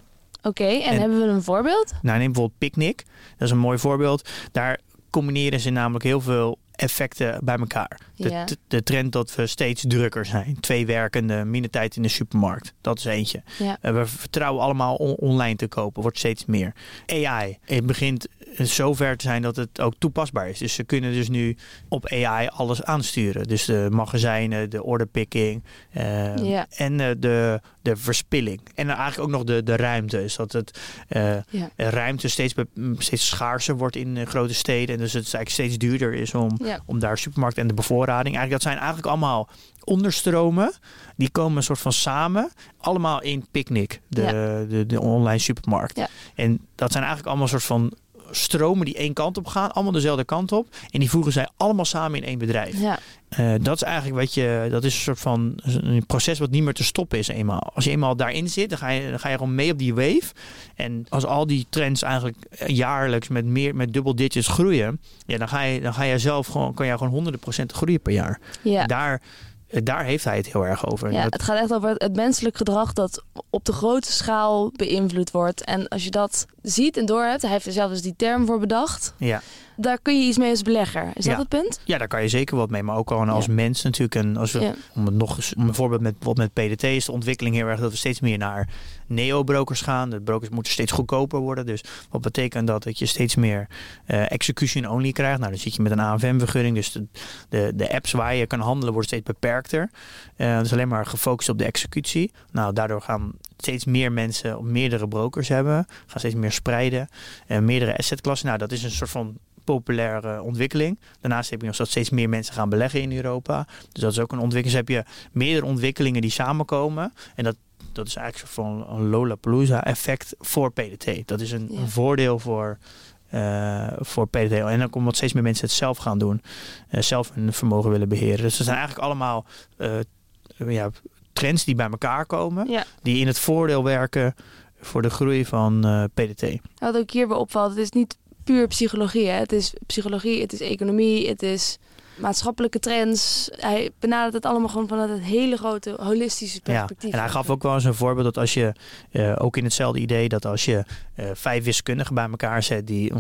Oké, en, En- hebben we een voorbeeld? Nou, neem bijvoorbeeld Picnic. Dat is een mooi voorbeeld. Daar combineren ze namelijk heel veel effecten bij elkaar. De, de, trend dat we steeds drukker zijn. Twee werkende, minder tijd in de supermarkt. Dat is eentje. Eh, we vertrouwen allemaal on- online te kopen. Wordt steeds meer. AI. Het begint zover te zijn dat het ook toepasbaar is. Dus ze kunnen dus nu op AI alles aansturen. Dus de magazijnen, de orderpicking eh, Ja. en eh, de, de verspilling. En dan eigenlijk ook nog de, de ruimte. Dus dat het eh, Ja. ruimte steeds, be- m, steeds schaarser wordt in eh, grote steden. En dus het eigenlijk steeds duurder is om, Ja. om daar supermarkt en de bevoorrading. Eigenlijk, dat zijn eigenlijk allemaal onderstromen. Die komen een soort van samen. Allemaal in Picnic, de, de, de online supermarkt. En dat zijn eigenlijk allemaal soort van stromen die één kant op gaan. Allemaal dezelfde kant op. En die voegen zij allemaal samen in één bedrijf. Ja. Eh, dat is eigenlijk wat je, dat is een soort van een proces wat niet meer te stoppen is eenmaal. Als je eenmaal daarin zit, dan ga je, dan ga je gewoon mee op die wave. En als al die trends eigenlijk jaarlijks met meer, met dubbel digits groeien, ja, dan ga je, dan ga je zelf gewoon, kan je gewoon honderden procent groeien per jaar. Ja. Daar, daar heeft hij het heel erg over. Ja, Dat- het gaat echt over het menselijk gedrag dat op de grote schaal beïnvloed wordt. En als je dat ziet en doorhebt, hij heeft er zelf dus die term voor bedacht. ja. Daar kun je iets mee als belegger. Is Ja. dat het punt? ja, daar kan je zeker wat mee. Maar ook gewoon als Ja. mens natuurlijk. En als we, Ja. om het nog eens, om een voorbeeld met, bijvoorbeeld met PDT is de ontwikkeling heel erg dat we steeds meer naar neo-brokers gaan. De brokers moeten steeds goedkoper worden. Dus wat betekent dat? Dat je steeds meer eh, execution only krijgt. Nou, dan zit je met een AFM-vergunning. Dus de, de, de apps waar je kan handelen worden steeds beperkter. Eh dus alleen maar gefocust op de executie. Nou, daardoor gaan steeds meer mensen op meerdere brokers hebben. Gaan steeds meer spreiden. en meerdere assetklassen. Nou, dat is een soort van populaire ontwikkeling. Daarnaast heb je nog dat steeds meer mensen gaan beleggen in Europa. Dus dat is ook een ontwikkeling. Dus heb je meerdere ontwikkelingen die samenkomen. En dat, dat is eigenlijk een soort van een Lollapalooza-effect voor PDT. Dat is een, Ja. voordeel voor, eh, voor PDT. En dan komt wat steeds meer mensen het zelf gaan doen. eh, zelf hun vermogen willen beheren. Dus dat zijn eigenlijk allemaal eh, ja, trends die bij elkaar komen. Ja. Die in het voordeel werken voor de groei van eh, PDT. Wat ook hierbij opvalt, het is niet puur psychologie. Hè? Het is psychologie, het is economie, het is maatschappelijke trends. Hij benadert het allemaal gewoon vanuit het hele grote holistische Ja, perspectief. en hij gaf ook wel eens een voorbeeld dat als je, eh, ook in hetzelfde idee, dat als je eh, vijf wiskundigen bij elkaar zet, die,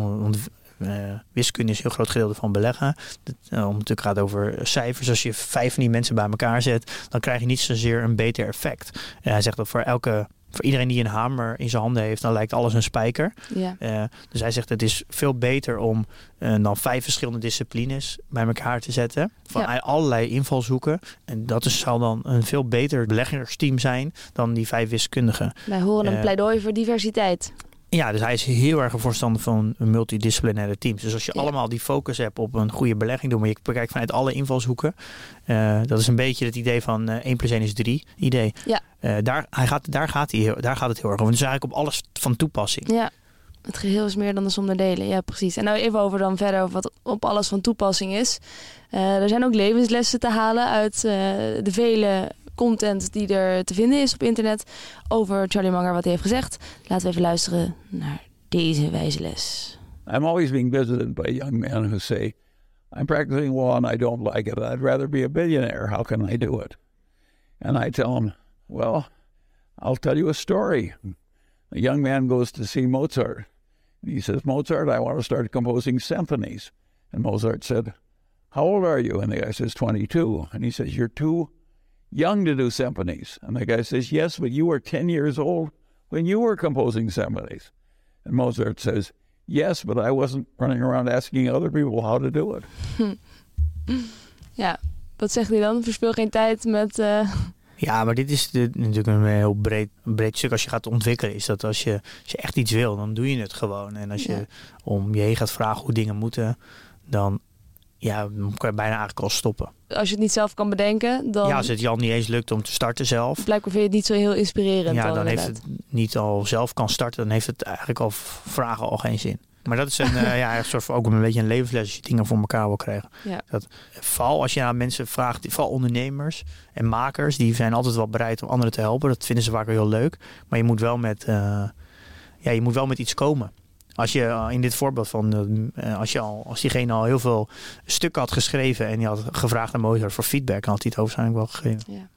wiskunde is een heel groot gedeelte van beleggen. Dat, eh, om natuurlijk gaat over cijfers. Als je vijf van die mensen bij elkaar zet, dan krijg je niet zozeer een beter effect. En hij zegt dat voor elke, voor iedereen die een hamer in zijn handen heeft, dan lijkt alles een spijker. Ja. Eh, dus hij zegt het is veel beter om eh, dan vijf verschillende disciplines bij elkaar te zetten. Van Ja. allerlei invalshoeken. En dat is, zal dan een veel beter beleggersteam zijn dan die vijf wiskundigen. Wij horen een Eh, pleidooi voor diversiteit. Ja, dus hij is heel erg een voorstander van multidisciplinaire teams. Dus als je Ja. allemaal die focus hebt op een goede belegging doen, maar je bekijkt vanuit alle invalshoeken. eh, dat is een beetje het idee van eh 1 plus 1 is 3 idee. Ja. Eh, daar, hij gaat, daar, gaat hij, heel- daar gaat het heel erg over. Het is eigenlijk op alles van toepassing. Ja, het geheel is meer dan de som der delen. Ja, precies. En nou even over dan verder over wat op alles van toepassing is. Er zijn ook levenslessen te halen uit de vele content die er te vinden is op internet over Charlie Munger, wat hij heeft gezegd. Laten we even luisteren naar deze wijze les. I'm always being visited by young men who say, I'm practicing law and I don't like it. I'd rather be a billionaire. How can I do it? And I tell them, Well, I'll tell you a story. A young man goes to see Mozart. He says, Mozart, I want to start composing symphonies. And Mozart said, How old are you? And the guy says, 22. And he says, You're too young to do symphonies. And the guy says, Yes, but you were 10 years old when you were composing symphonies. And Mozart says, Yes, but I wasn't running around asking other people how to do it. Ja, wat zegt hij dan? Verspil geen tijd met... eh, Ja, maar dit is de- natuurlijk een heel breed, breed stuk als je gaat ontwikkelen. Is dat als je, als je echt iets wil, dan doe je het gewoon. En als je Ja. om je heen gaat vragen hoe dingen moeten, dan, ja, dan kan je bijna eigenlijk al stoppen. als je het niet zelf kan bedenken, dan Ja, als het Jan niet eens lukt om te starten zelf. blijkbaar vind je het niet zo heel inspirerend. Ja, dan dan heeft het niet al zelf kan starten, dan heeft het eigenlijk al vragen al geen zin. Maar dat is een, eh, ja, een soort van ook een beetje een levensles als je dingen voor elkaar wil krijgen. Ja. Dat, vooral als je aan mensen vraagt, vooral ondernemers en makers, die zijn altijd wel bereid om anderen te helpen. Dat vinden ze vaak wel heel leuk. Maar je moet wel met, eh, ja, je moet wel met iets komen. Als je eh, in dit voorbeeld van, eh, als, je al, als diegene al heel veel stukken had geschreven en je had gevraagd aan Mozart voor feedback, dan had hij het waarschijnlijk wel gegeven.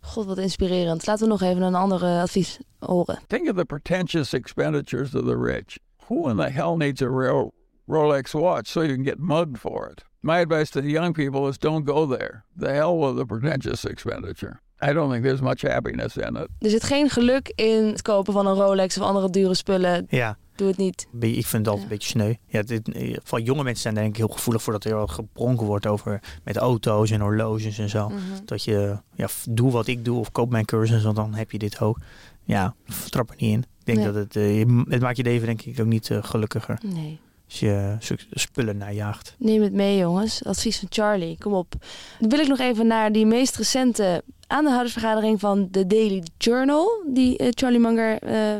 God, wat inspirerend. Laten we nog even een ander eh, advies horen. Think of the pretentious expenditures of the rich. Who in the hell needs a real Rolex watch so you can get mugged for it? My advice to the young people is don't go there. The hell with the pretentious expenditure. I don't think there's much happiness in it. Er zit geen geluk in het kopen van een Rolex of andere dure spullen. Ja, doe het niet. Ik vind het altijd Ja. een beetje sneu. Ja, dit, eh, van jonge mensen zijn denk ik heel gevoelig voor dat er gepronken wordt over met auto's en horloges en zo. Mhm. Dat je, ja, doe wat ik doe of koop mijn cursus, want dan heb je dit ook. Ja, trap er niet in. Ik denk Nee. dat het, eh, het maakt je leven denk ik ook niet eh, gelukkiger Nee. als je zulke spullen najaagt. Neem het mee, jongens. Advies van Charlie. Kom op. Dan wil ik nog even naar die meest recente aandeelhoudersvergadering van de Daily Journal, die eh, Charlie Munger eh,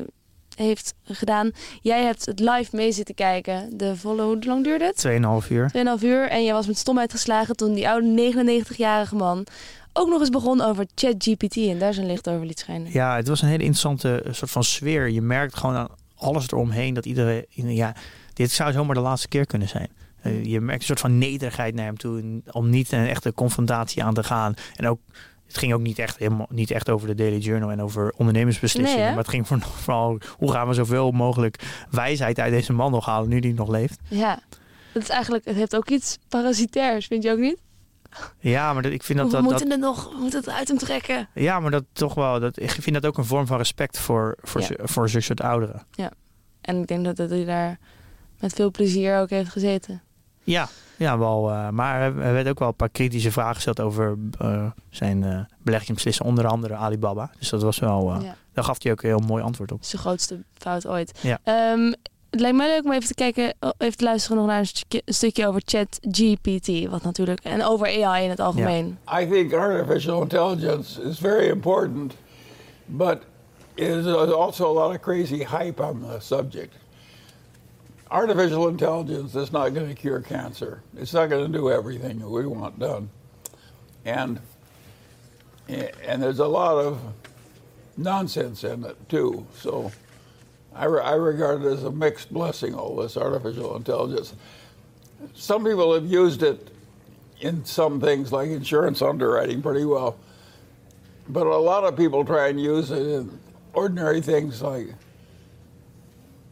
heeft gedaan. Jij hebt het live mee zitten kijken. De volle, hoe lang duurde het? 2,5 uur. 2,5 uur. En je was met stomheid geslagen toen die oude 99-jarige man ook nog eens begon over ChatGPT en daar zijn licht over liet schijnen. Ja, het was een hele interessante eh, soort van sfeer. Je merkt gewoon aan alles eromheen dat iedereen, ja, dit zou zomaar de laatste keer kunnen zijn. Eh, je merkt een soort van nederigheid naar hem toe om niet een echte confrontatie aan te gaan. En ook, het ging ook niet echt, helemaal, niet echt over de Daily Journal en over ondernemersbeslissingen. Nee, maar het ging voor- vooral hoe gaan we zoveel mogelijk wijsheid uit deze man nog halen nu die nog leeft. Ja. Dat is eigenlijk, het heeft ook iets parasitairs, vind je ook niet? Ja, maar dat, ik vind dat we dat, dat moeten het nog, we moeten het uit hem trekken. ja, maar dat toch wel, dat, ik vind dat ook een vorm van respect voor, voor, Ja. voor zulke soort ouderen. En ik denk dat, dat hij daar met veel plezier ook heeft gezeten. Ja, ja wel. eh, maar er werd ook wel een paar kritische vragen gesteld over eh, zijn eh beleggingsbeslissen, onder andere Alibaba. Dus dat was wel, eh, ja. daar gaf hij ook een heel mooi antwoord op. Zijn grootste fout ooit. Ja. Ehm, het lijkt mij leuk om even te kijken, even te luisteren nog naar een stukje, een stukje over ChatGPT. Wat natuurlijk, en over AI in het algemeen. I think artificial intelligence is very important, but there's also a lot of crazy hype on the subject. Artificial intelligence is not going to cure cancer. It's not going to do everything that we want done, and and there's a lot of nonsense in it too. So I, re- I regard it as a mixed blessing. All this artificial intelligence. Some people have used it in some things like insurance underwriting pretty well. But a lot of people try and use it in ordinary things like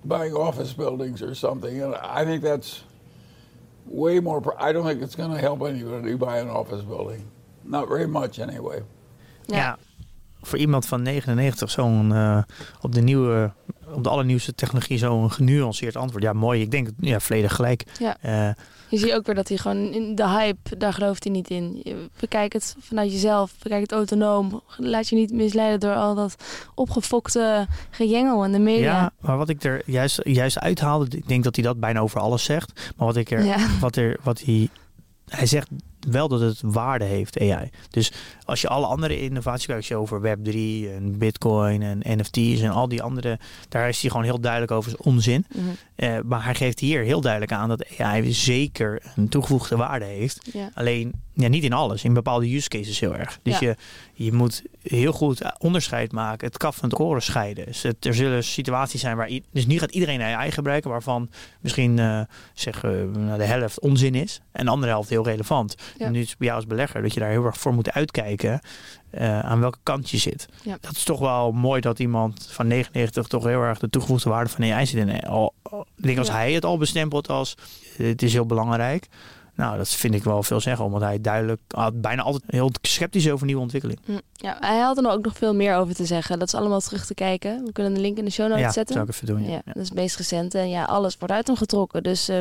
buying office buildings or something. And I think that's way more. I don't think it's going to help anybody buy an office building. Not very much, anyway. Ja. Voor iemand van 99 zo'n eh, op de nieuwe, op de allernieuwste technologie zo'n genuanceerd antwoord. Ja, mooi. Ik denk, ja, volledig gelijk. Ja. Eh, Je ziet ook weer dat hij gewoon in de hype, daar gelooft hij niet in. Je- Bekijk het vanuit jezelf, bekijk het autonoom. Laat je niet misleiden door al dat opgefokte gejengel in de media. Ja, maar wat ik er juist, juist uithaalde, ik denk dat hij dat bijna over alles zegt. Maar wat ik er, Ja. wat er, wat hij, hij zegt wel dat het waarde heeft, AI. Dus als je alle andere innovaties kijkt, over Web3 en Bitcoin en NFT's en al die andere, daar is hij gewoon heel duidelijk over, is onzin. Mhm. Eh, maar hij geeft hier heel duidelijk aan dat AI zeker een toegevoegde waarde heeft. Ja. Alleen ja, niet in alles, in bepaalde use cases heel erg. Dus Ja. je, je moet heel goed onderscheid maken, het kaf van het koren scheiden. Dus het, er zullen situaties zijn waar. Dus nu gaat iedereen AI gebruiken, waarvan misschien eh zeg, eh, nou, de helft onzin is en de andere helft heel relevant. Ja. En nu is het bij jou als belegger dat je daar heel erg voor moet uitkijken eh, aan welke kant je zit. Ja. Dat is toch wel mooi dat iemand van 99 toch heel erg de toegevoegde waarde van AI zit. En al, ik denk als Ja. hij het al bestempelt als het is heel belangrijk. Nou, dat vind ik wel veel zeggen, omdat hij duidelijk ah, bijna altijd heel sceptisch is over nieuwe ontwikkeling. Hm. ja, hij had er ook nog veel meer over te zeggen. Dat is allemaal terug te kijken. We kunnen de link in de show notes ja, zetten. zou ik even doen. Ja. Ja, dat is het meest recente. En ja, alles wordt uit hem getrokken. Dus eh,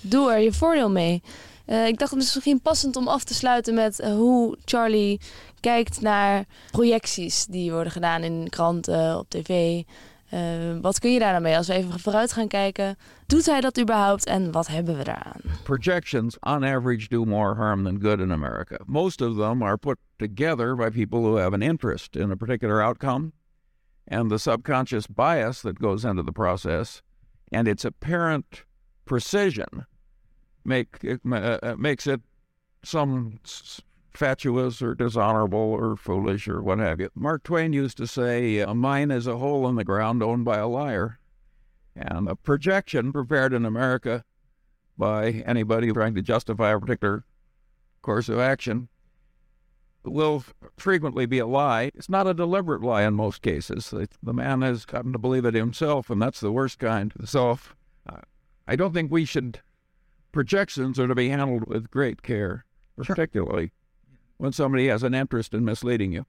doe er je voordeel mee. Eh, ik dacht het is misschien passend om af te sluiten met eh, hoe Charlie kijkt naar projecties die worden gedaan in kranten, op tv. Eh, wat kun je daar nou mee als we even vooruit gaan kijken? Doet hij dat überhaupt en wat hebben we daaraan? projections on average do more harm than good in America. Most of them are put together by people who have an interest in a particular outcome and the subconscious bias that goes into the process and its apparent precision make it, uh, uh, makes it some fatuous or dishonorable or foolish or what have you. Mark Twain used to say, "A mine is a hole in the ground owned by a liar." And a projection prepared in America by anybody trying to justify a particular course of action will frequently be a lie. It's not a deliberate lie in most cases. The man has gotten to believe it himself, and that's the worst kind. So, uh, I don't think we should. Projections are to be handled with great care, particularly when somebody has an interest in misleading you.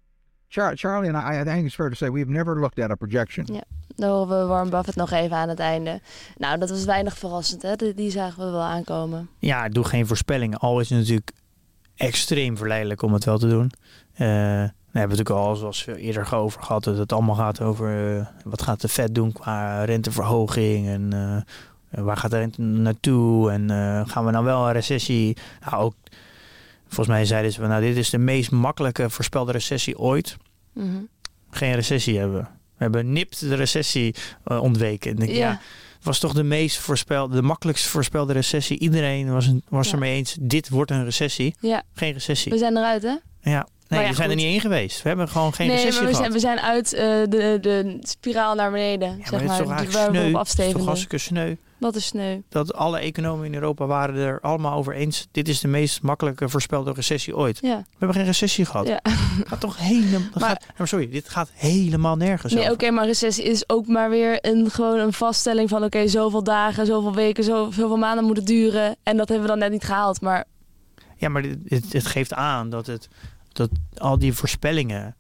Char- Charlie and I, I think it's fair to say we've never looked at a projection. Yeah. Daar horen we Warren Buffett nog even aan het einde. Nou, dat was weinig verrassend, hè? Die, die zagen we wel aankomen. Ja, ik doe geen voorspellingen. Al is het natuurlijk extreem verleidelijk om het wel te doen. Eh, we hebben natuurlijk al, zoals we eerder over gehad, dat het allemaal gaat over eh, wat gaat de Fed doen qua renteverhoging en eh, waar gaat rente naartoe en eh, gaan we nou wel een recessie? Nou, ook, volgens mij zeiden ze, nou dit is de meest makkelijke voorspelde recessie ooit. Mhm. Geen recessie hebben we. Hebben nipt de recessie eh, ontweken. En denk, ja. Was toch de meest voorspelde, de makkelijkst voorspelde recessie. Iedereen was, een, was Ja. ermee eens, dit wordt een recessie. Ja, Geen recessie. we zijn eruit, hè? Ja. Nee, ja, we zijn er niet in geweest. We hebben gewoon geen nee, recessie maar we zijn, gehad. we zijn uit eh, de, de spiraal naar beneden, ja, maar zeg het is maar. toch eigenlijk sneu. is toch hartstikke sneu. Wat is sneu. Dat alle economen in Europa waren er allemaal over eens. Dit is de meest makkelijke voorspelde recessie ooit. Ja. We hebben geen recessie gehad. Ja. Het gaat toch helemaal... Maar- gaat- maar sorry, dit gaat helemaal nergens Nee, oké, maar recessie is ook maar weer een, gewoon een vaststelling van... oké, zoveel dagen, zoveel weken, zo- zoveel maanden moet het duren. En dat hebben we dan net niet gehaald. Maar Ja, maar dit, het, het geeft aan dat, het, dat al die voorspellingen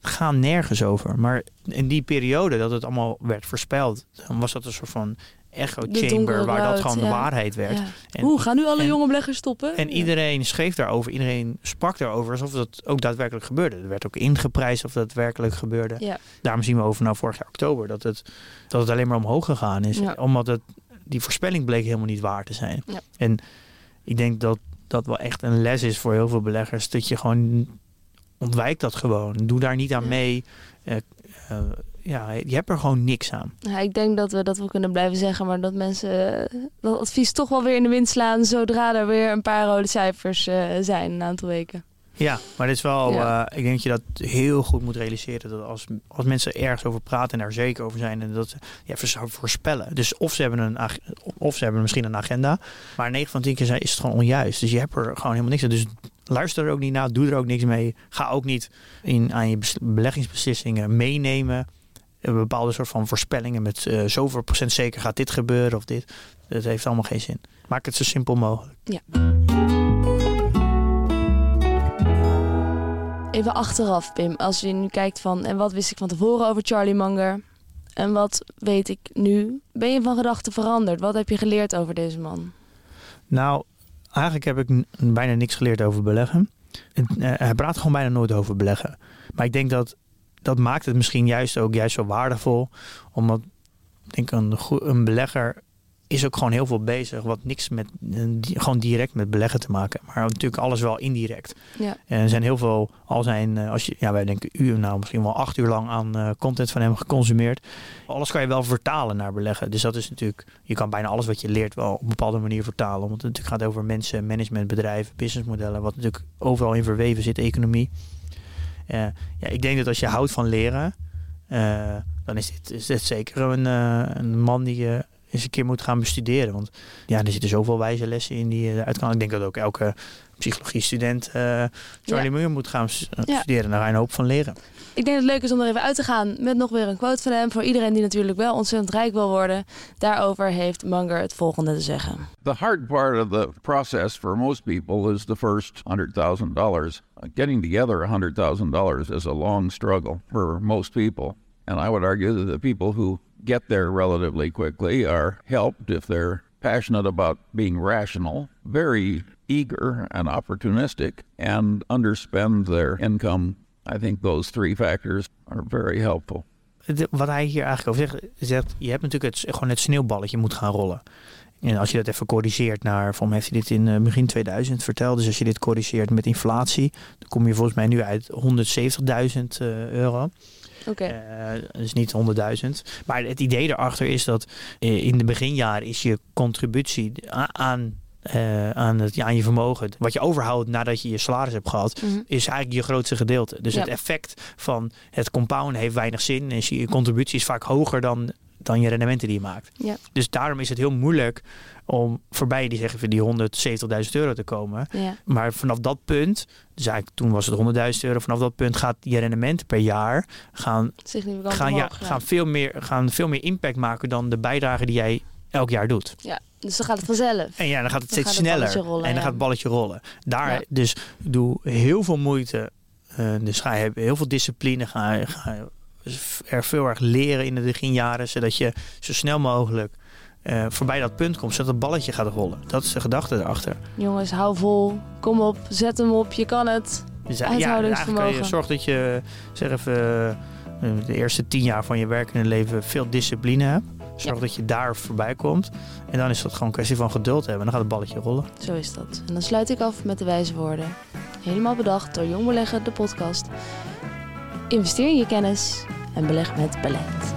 gaan nergens over. Maar in die periode dat het allemaal werd voorspeld, dan was dat een soort van echo chamber waar dat gewoon de waarheid werd. En- hoe gaan nu alle en- jonge beleggers stoppen? En iedereen schreef daarover, iedereen sprak daarover alsof dat ook daadwerkelijk gebeurde. Er werd ook ingeprijsd of dat werkelijk gebeurde. Daarom zien we over nou vorig jaar oktober dat het, dat het alleen maar omhoog gegaan is. Omdat het, die voorspelling bleek helemaal niet waar te zijn. En ik denk dat dat wel echt een les is voor heel veel beleggers. Dat je gewoon ontwijkt dat gewoon. Doe daar niet aan mee. Eh, eh, ja, je hebt er gewoon niks aan. Ja, ik denk dat we dat wel kunnen blijven zeggen, maar dat mensen eh, dat advies toch wel weer in de wind slaan zodra er weer een paar rode cijfers eh, zijn een aantal weken. Ja, maar dit is wel. Ja. eh, ik denk dat je dat heel goed moet realiseren. Dat als, als mensen ergens over praten en daar zeker over zijn, en dat ja, ze voorspellen. Dus of ze hebben een of ze hebben misschien een agenda, maar 9 van 10 keer zijn- is het gewoon onjuist. Dus je hebt er gewoon helemaal niks aan. Dus luister er ook niet naar, doe er ook niks mee. Ga ook niet in, aan je bes- beleggingsbeslissingen meenemen. Een bepaalde soort van voorspellingen met eh, zoveel procent zeker gaat dit gebeuren of dit. Dat heeft allemaal geen zin. Maak het zo simpel mogelijk. Even achteraf, Pim, als je nu kijkt van en wat wist ik van tevoren over Charlie Munger en wat weet ik nu, ben je van gedachten veranderd? Wat heb je geleerd over deze man? Nou, eigenlijk heb ik bijna niks geleerd over beleggen. En, eh, hij praat gewoon bijna nooit over beleggen. Maar ik denk dat dat maakt het misschien juist ook juist zo waardevol. Omdat ik denk een, een belegger is ook gewoon heel veel bezig. Wat niks met eh, gewoon direct met beleggen te maken. Maar natuurlijk alles wel indirect. Ja. En er zijn heel veel, al zijn, eh, als je, ja, wij denken uur, nou misschien wel acht uur lang aan eh, content van hem geconsumeerd. Alles kan je wel vertalen naar beleggen. Dus dat is natuurlijk, je kan bijna alles wat je leert wel op een bepaalde manier vertalen. Want het natuurlijk gaat over mensen, management, bedrijven, businessmodellen, wat natuurlijk overal in verweven zit, economie. Eh, ja, ik denk dat als je houdt van leren, eh, dan is dit, is dit zeker een, eh, een man die je eens een keer moet gaan bestuderen. Want ja, er zitten zoveel wijze lessen in die je eruit kan. Ik denk dat ook elke psychologie-student eh, Charlie Ja. Munger moet gaan s- eh, Ja. studeren. Daar ga je een hoop van leren. Ik denk dat het leuk is om er even uit te gaan met nog weer een quote van hem. Voor iedereen die natuurlijk wel ontzettend rijk wil worden. Daarover heeft Munger het volgende te zeggen. The hard part of the process for most people is the first $100,000. Getting together $100,000 is a long struggle for most people. And I would argue that the people who get there relatively quickly are helped if they're passionate about being rational, very eager and opportunistic, and underspend their income. I think those three factors are very helpful. Wat hij hier eigenlijk over zegt, dat je hebt natuurlijk het, gewoon het sneeuwballetje moet gaan rollen. En als je dat even corrigeert naar, mij heeft hij dit in eh, begin 2000 verteld. Dus als je dit corrigeert met inflatie, dan kom je volgens mij nu uit 170.000 eh, euro. Oké. Eh, dus niet 100.000. Maar het idee erachter is dat in de beginjaren is je contributie aan, aan, het, ja, aan je vermogen, wat je overhoudt nadat je je salaris hebt gehad, Mhm. is eigenlijk je grootste gedeelte. Dus Ja. het effect van het compound heeft weinig zin. En je contributie is vaak hoger dan, dan je rendementen die je maakt. Ja. Dus daarom is het heel moeilijk om voorbij die zeggen die 170.000 euro te komen. Ja. Maar vanaf dat punt, dus eigenlijk toen was het 100.000 euro, vanaf dat punt gaat je rendementen per jaar gaan, gaan, ja, gaan, veel meer, gaan veel meer impact maken dan de bijdrage die jij elk jaar doet. Ja, dus dan gaat het vanzelf. En ja, dan gaat het Dan steeds gaat het sneller. rollen, en dan ja. gaat het balletje rollen. Daar. Dus doe heel veel moeite. eh, dus ga je heel veel discipline. Ga, ga er veel erg leren in de beginjaren, zodat je zo snel mogelijk eh, voorbij dat punt komt, zodat het balletje gaat rollen. Dat is de gedachte erachter. Jongens, hou vol. Kom op, zet hem op. Je kan het. Dus ja, Uithoudingsvermogen. je zorg dat je zeg even, eh, de eerste tien jaar van je werkende leven veel discipline hebt. Zorg Ja. dat je daar voorbij komt. En dan is dat gewoon een kwestie van geduld hebben. En dan gaat het balletje rollen. Zo is dat. En dan sluit ik af met de wijze woorden. Helemaal bedacht door Jong Beleggen, de podcast. Investeer in je kennis en beleg met beleid.